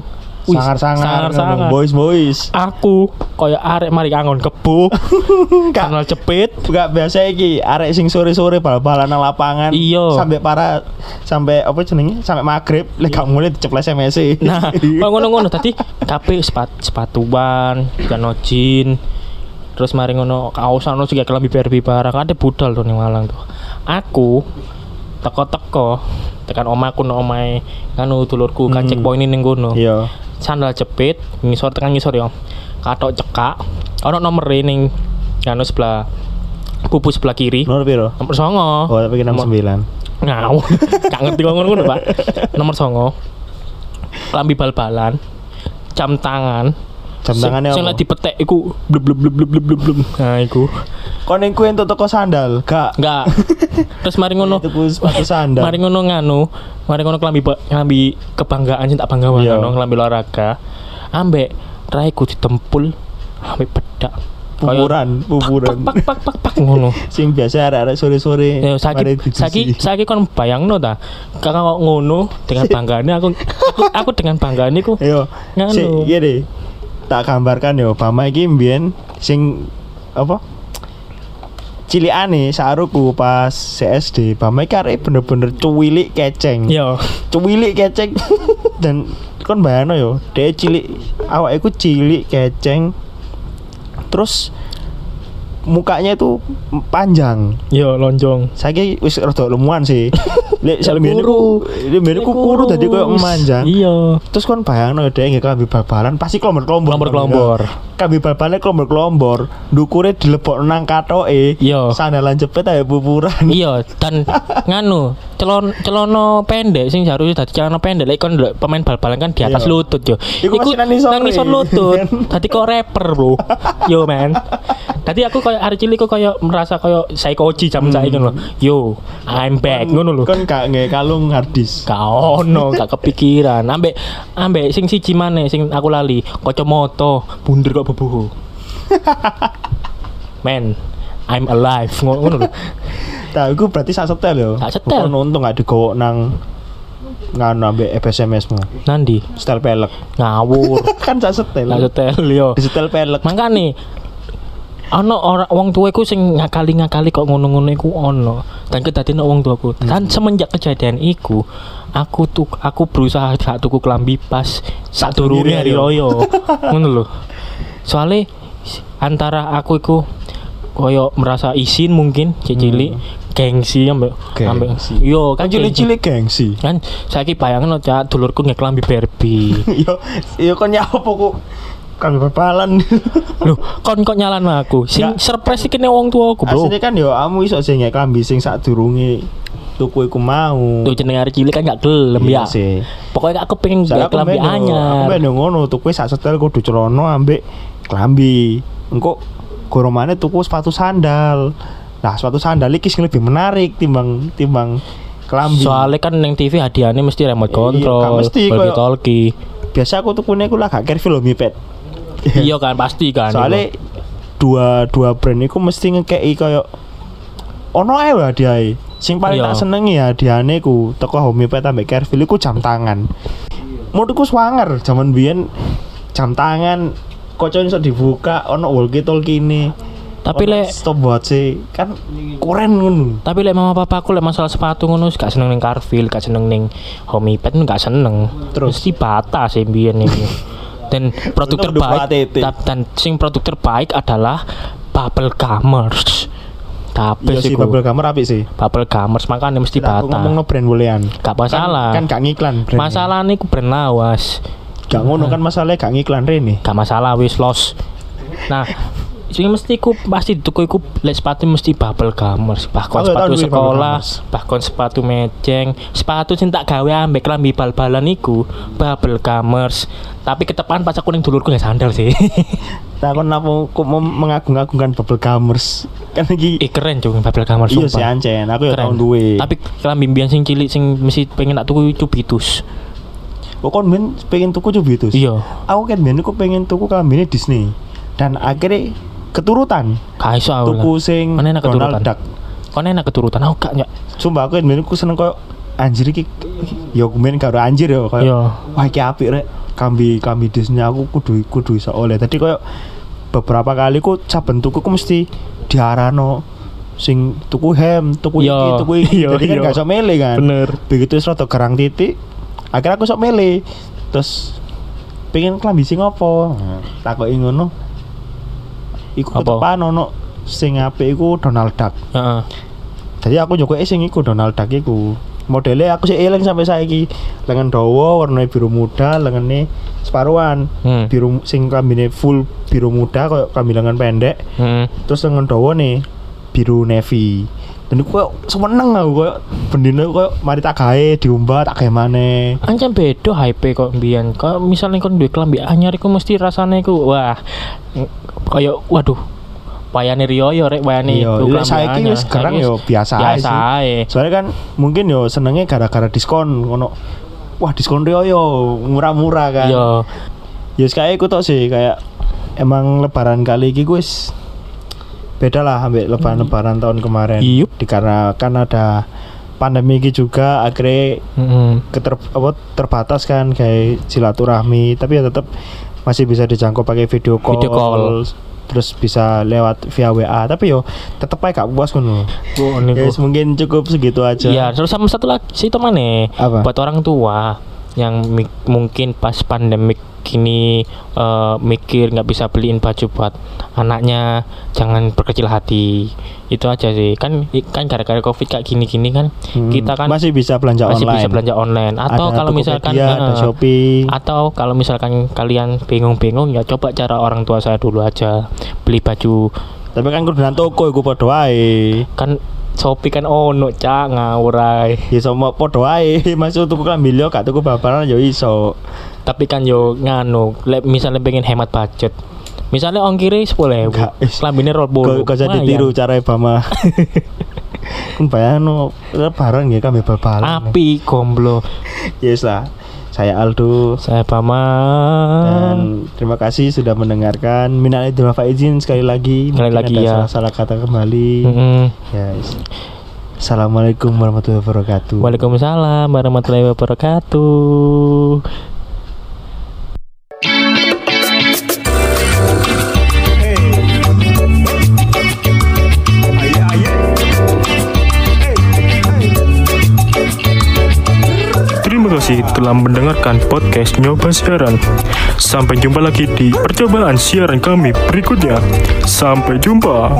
[SPEAKER 2] Sangar-sangar
[SPEAKER 1] sangar-sangar.
[SPEAKER 2] boys boys.
[SPEAKER 1] aku koyo arek mari kangon kebo kanal cepit
[SPEAKER 2] Enggak biasa iki arek sing sore-sore bal-balan nang lapangan
[SPEAKER 1] Iya.
[SPEAKER 2] sampai para sampai apa jenenge sampai maghrib lek gak mulai diceples MSC.
[SPEAKER 1] nah kok ngono-ngono tadi kabeh sepat sepatuan kano jin terus mari ngono kaosan juga kelambi berbi barang ada budal tuh ning Malang tuh aku teko-teko tekan omaku no omae nganu dulurku kan
[SPEAKER 2] Hmm.
[SPEAKER 1] cek poin ning kono
[SPEAKER 2] Iya.
[SPEAKER 1] Sandal jepit ngisor tekan ngisor ya katok cekak ono nomor ning nganu sebelah pupu sebelah kiri
[SPEAKER 2] Nomor piro?
[SPEAKER 1] nomor songo
[SPEAKER 2] Oh, tapi
[SPEAKER 1] Nomor-
[SPEAKER 2] 9.
[SPEAKER 1] Ngau, gak ngerti kok ngono Pak. Nomor songo. Lambi bal-balan. Jam tangan.
[SPEAKER 2] Jam
[SPEAKER 1] Sing
[SPEAKER 2] apa?
[SPEAKER 1] lagi dipetek iku blub blub blub blub blub blub. Nah, iku.
[SPEAKER 2] Kon kuwi entuk toko sandal, gak?
[SPEAKER 1] Enggak. Terus mari ngono.
[SPEAKER 2] Tuku sepatu sandal.
[SPEAKER 1] Mari ngono nganu, mari ngono kelambi ba- kelambi kebanggaan sing tak bangga
[SPEAKER 2] Iya.
[SPEAKER 1] ngono kelambi olahraga. Ambek raiku ditempul ambek bedak. Kayak
[SPEAKER 2] Pupuran, pupuran.
[SPEAKER 1] Pak pak pak pak ngono.
[SPEAKER 2] Sing biasa arek-arek sore-sore.
[SPEAKER 1] Ya
[SPEAKER 2] dicuci.
[SPEAKER 1] sakit sakit kon bayangno ta. Kakak kok ngono dengan banggane aku aku aku dengan banggane ku
[SPEAKER 2] Yo,
[SPEAKER 1] Nganu.
[SPEAKER 2] si, iya. Tak gambarkan yo, Bama iki mbiyen sing apa? Cilikane saruku pas CSD, Bama iki arek bener-bener cuwilik keceng.
[SPEAKER 1] yo
[SPEAKER 2] Cuwilik keceng dan kon bayangno yo, dia cilik awake iku cilik keceng. Terus mukanya itu panjang.
[SPEAKER 1] yo lonjong.
[SPEAKER 2] Saiki wis rada lemuan sih. Lek
[SPEAKER 1] Ya,
[SPEAKER 2] sak mbiyen iku,
[SPEAKER 1] kurus.
[SPEAKER 2] lek mbiyen iku kuru dadi koyo memanjang.
[SPEAKER 1] Iya.
[SPEAKER 2] Terus kon bayangno dhek nggih kelambi bal-balan pasti klombor-klombor.
[SPEAKER 1] Kelompor-kelompor.
[SPEAKER 2] Kambi bal-balan klombor-klombor, ndukure dilebok nang katoke.
[SPEAKER 1] Iya.
[SPEAKER 2] Sandalan jepit ae pupuran.
[SPEAKER 1] Iya dan nganu celon celono pendek sing harusnya dadi celana pendek lek kon pemain bal-balan kan di atas
[SPEAKER 2] Iya.
[SPEAKER 1] lutut yo.
[SPEAKER 2] Iku masih nang ngisor,
[SPEAKER 1] lutut. Dadi kok rapper, Bro. Yo man. Tadi aku kayak hari cilik kok kayak merasa kayak psychoji jam saiki ngono lho. Yo, I'm back ngono lho.
[SPEAKER 2] Kon gak nggih kalung harddisk.
[SPEAKER 1] Gak ono, gak kepikiran. Ambek ambek sing siji maneh sing aku lali, kacamata bunder kok bebuhu. Man, I'm alive. Ngono lho.
[SPEAKER 2] Nah, iku berarti sak setel yo.
[SPEAKER 1] Sak setel.
[SPEAKER 2] Untung gak digowok nang nganu ambek FSMS mu.
[SPEAKER 1] Nandi
[SPEAKER 2] Setel pelek.
[SPEAKER 1] ngawur.
[SPEAKER 2] kan sak setel.
[SPEAKER 1] Lah setel yo.
[SPEAKER 2] Di setel pelek.
[SPEAKER 1] Makane ono orang wong tuaku sing ngakali-ngakali kok ngono-ngono iku ono. Dan kedadian wong tuaku. Dan semenjak kejadian iku aku tuh aku berusaha gak tuku kelambi pas sak durunge hari raya. Ngono lho. Soalnya antara aku iku koyo merasa isin mungkin cilik gengsi ambek ambek
[SPEAKER 2] Gengsi.
[SPEAKER 1] yo
[SPEAKER 2] Kan
[SPEAKER 1] kan gengsi.
[SPEAKER 2] cilik-cilik gengsi.
[SPEAKER 1] kan saiki bayangno cak dulurku nggak kelambi Barbie.
[SPEAKER 2] Yo, yo kon nyapo kok kambi bal-balan.
[SPEAKER 1] Loh, kon kok nyalan aku? Sing
[SPEAKER 2] Nggak.
[SPEAKER 1] surprise iki nek wong tuaku, Bro.
[SPEAKER 2] Aslinya kan yo amu iso sing nggak kambi sing sak durunge tuku iku mau.
[SPEAKER 1] Tuh jeneng arek cilik kan gak gelem
[SPEAKER 2] Iya
[SPEAKER 1] ya.
[SPEAKER 2] sih.
[SPEAKER 1] Pokoknya aku pengen gak
[SPEAKER 2] aku yo- Aku
[SPEAKER 1] anyar.
[SPEAKER 2] ben yo ngono tuku sak setel kudu celana ambek klambi. Engko goromane tuku sepatu sandal. Nah, sepatu sandal iki sing lebih menarik timbang timbang klambi.
[SPEAKER 1] Soalnya kan neng TV hadiahnya mesti remote
[SPEAKER 2] Iya,
[SPEAKER 1] control,
[SPEAKER 2] mesti,
[SPEAKER 1] walkie
[SPEAKER 2] koyo-
[SPEAKER 1] talkie.
[SPEAKER 2] biasa aku tukune aku lah gak careful lho mipet.
[SPEAKER 1] iya kan pasti kan.
[SPEAKER 2] Soalnya dua dua brand iku mesti ngekei koyo ono ae hadiahe. Sing paling
[SPEAKER 1] Iya.
[SPEAKER 2] tak senengi ya hadiahane ku teko Homepet ambek Careful iku jam tangan. Menurutku swanger zaman biyen jam tangan kocok iso dibuka ono walkie talkie ini.
[SPEAKER 1] Tapi lek
[SPEAKER 2] stopwatch e, kan keren ngono.
[SPEAKER 1] tapi lek mama papaku lek masalah sepatu ngono gak seneng ning Carville, gak seneng ning Homipet gak seneng.
[SPEAKER 2] Terus?
[SPEAKER 1] mesti bata sih mbiyen iki. Dan produk
[SPEAKER 2] Untung
[SPEAKER 1] terbaik dan sing produk terbaik adalah Bubble Commerce. Tapi
[SPEAKER 2] Iya
[SPEAKER 1] sih
[SPEAKER 2] bubble kamar apik sih.
[SPEAKER 1] Bubble Commerce makanya mesti
[SPEAKER 2] aku
[SPEAKER 1] bata.
[SPEAKER 2] ngomong no brand bolehan.
[SPEAKER 1] Gak masalah.
[SPEAKER 2] Kan, kan gak ngiklan brand.
[SPEAKER 1] Masalah nih brand lawas.
[SPEAKER 2] gak ngono kan masalahnya gak ngiklan rene
[SPEAKER 1] gak masalah wis los nah sing mesti ku pasti tuku iku lek sepatu mesti bubble gamers bahkan
[SPEAKER 2] Oh,
[SPEAKER 1] sepatu sekolah bahkan sepatu mejeng sepatu sing tak gawe ambek lambi bal-balan iku bubble gamers tapi ketepan pas aku ning dulurku nggak sandal sih.
[SPEAKER 2] Takon apa kok mau mengagung-agungkan bubble gummers kan iki
[SPEAKER 1] eh keren cuy bubble gamers
[SPEAKER 2] iya sih ancen. Aku ya tahun duwe.
[SPEAKER 1] Tapi kelambi mbiyen sing cilik sing mesti pengen tak tuku cubitus.
[SPEAKER 2] Kok kon ben pengen tuku cubitus?
[SPEAKER 1] Iya.
[SPEAKER 2] Aku kan ben aku pengen tuku kambine Disney. Dan akhirnya keturutan.
[SPEAKER 1] Gak iso aku
[SPEAKER 2] tuku sing
[SPEAKER 1] enak keturutan?
[SPEAKER 2] Donald Duck.
[SPEAKER 1] Kok enak keturutan? Aku gak nyak
[SPEAKER 2] sumpah aku ben aku seneng koyo anjir iki. Ya kemen karo anjir ya koyo wah iki apik rek. Kambi kambi Disney aku kudu kudu iso oleh. Tadi koyo beberapa kali ku saben tuku ku mesti diarano sing tuku hem tuku iki
[SPEAKER 1] Iya,
[SPEAKER 2] tuku iki.
[SPEAKER 1] Iya,
[SPEAKER 2] jadi kan
[SPEAKER 1] iya.
[SPEAKER 2] gak iso mele kan.
[SPEAKER 1] Bener.
[SPEAKER 2] Begitu wis rada gerang titik akhirnya aku sok mele. Terus pengen klambi sing apa? Nah, takoki ngono iku
[SPEAKER 1] Apa?
[SPEAKER 2] ketepan ono sing apik iku Donald Duck
[SPEAKER 1] Heeh.
[SPEAKER 2] jadi aku juga sing iku Donald Duck iku modelnya aku sih eling sampai saiki lengan dawa warnanya biru muda lengannya separuhan
[SPEAKER 1] Hmm.
[SPEAKER 2] biru sing klambine full biru muda kayak klambi lengan pendek
[SPEAKER 1] Hmm.
[SPEAKER 2] terus lengan dawa nih biru navy dan aku kayak seneng aku kayak bendina kayak mari tak gawe diumbah tak gawe maneh
[SPEAKER 1] Ancam beda hype kok mbiyen. Kok misalnya kon duwe klambi anyar iku mesti rasane iku wah kaya waduh wayane Rio yo rek wayane
[SPEAKER 2] Iya,
[SPEAKER 1] iku
[SPEAKER 2] lek
[SPEAKER 1] klambi
[SPEAKER 2] saiki wis sekarang yo
[SPEAKER 1] wis
[SPEAKER 2] biasa ae
[SPEAKER 1] biasa ae.
[SPEAKER 2] soalnya kan mungkin yo senengnya gara-gara diskon ngono wah diskon Rio yo murah-murah kan
[SPEAKER 1] Iya.
[SPEAKER 2] ya kayak aku tau sih kayak emang lebaran kali ini gue wis beda lah ambil lebaran-lebaran tahun kemarin.
[SPEAKER 1] Iyup.
[SPEAKER 2] dikarenakan ada pandemi ini juga akhirnya
[SPEAKER 1] Heeh.
[SPEAKER 2] keter, apa, terbatas kan kayak silaturahmi. Tapi ya tetap masih bisa dijangkau pakai video call,
[SPEAKER 1] Video call.
[SPEAKER 2] terus bisa lewat via WA tapi yo tetep aja gak puas kan ya wis, mungkin cukup segitu aja.
[SPEAKER 1] Iya, terus sama satu lagi sih itu mana? Buat orang tua yang mungkin pas pandemik kini eh, mikir nggak bisa beliin baju buat anaknya, jangan berkecil hati. Itu aja sih. Kan kan gara-gara Covid kayak gini-gini kan
[SPEAKER 2] Hmm,
[SPEAKER 1] kita kan
[SPEAKER 2] masih bisa belanja
[SPEAKER 1] masih
[SPEAKER 2] online.
[SPEAKER 1] bisa belanja online. Atau
[SPEAKER 2] Ada
[SPEAKER 1] kalau misalkan
[SPEAKER 2] Tokopedia, ada
[SPEAKER 1] eh,
[SPEAKER 2] Shopee.
[SPEAKER 1] atau kalau misalkan kalian bingung-bingung ya coba cara orang tua saya dulu aja beli baju.
[SPEAKER 2] Tapi kan kudu nang toko iku padha wae.
[SPEAKER 1] Kan Shopee kan ono cak ngawurai
[SPEAKER 2] ya sama podo ae. Masuk tuku klambi liya gak tuku babaran ya iso.
[SPEAKER 1] Tapi kan yo nganu lek misalnya pengen hemat budget. Misalnya
[SPEAKER 2] Enggak, is.
[SPEAKER 1] kelambinnya roll bolu
[SPEAKER 2] kok jadi tiru cara Bama kan bayangno lebaran ya kami babalan
[SPEAKER 1] api gomblo.
[SPEAKER 2] Yes lah saya Aldo.
[SPEAKER 1] Saya Bama
[SPEAKER 2] dan terima kasih sudah mendengarkan. Minal aidin wal faizin sekali lagi.
[SPEAKER 1] Sekali
[SPEAKER 2] Mungkin
[SPEAKER 1] lagi ya.
[SPEAKER 2] salah-salah kata kembali.
[SPEAKER 1] Mm-mm.
[SPEAKER 2] yes. Assalamualaikum warahmatullahi wabarakatuh.
[SPEAKER 1] Waalaikumsalam warahmatullahi wabarakatuh
[SPEAKER 3] kasih telah mendengarkan podcast Nyoba Siaran. Sampai jumpa lagi di percobaan siaran kami berikutnya. Sampai jumpa.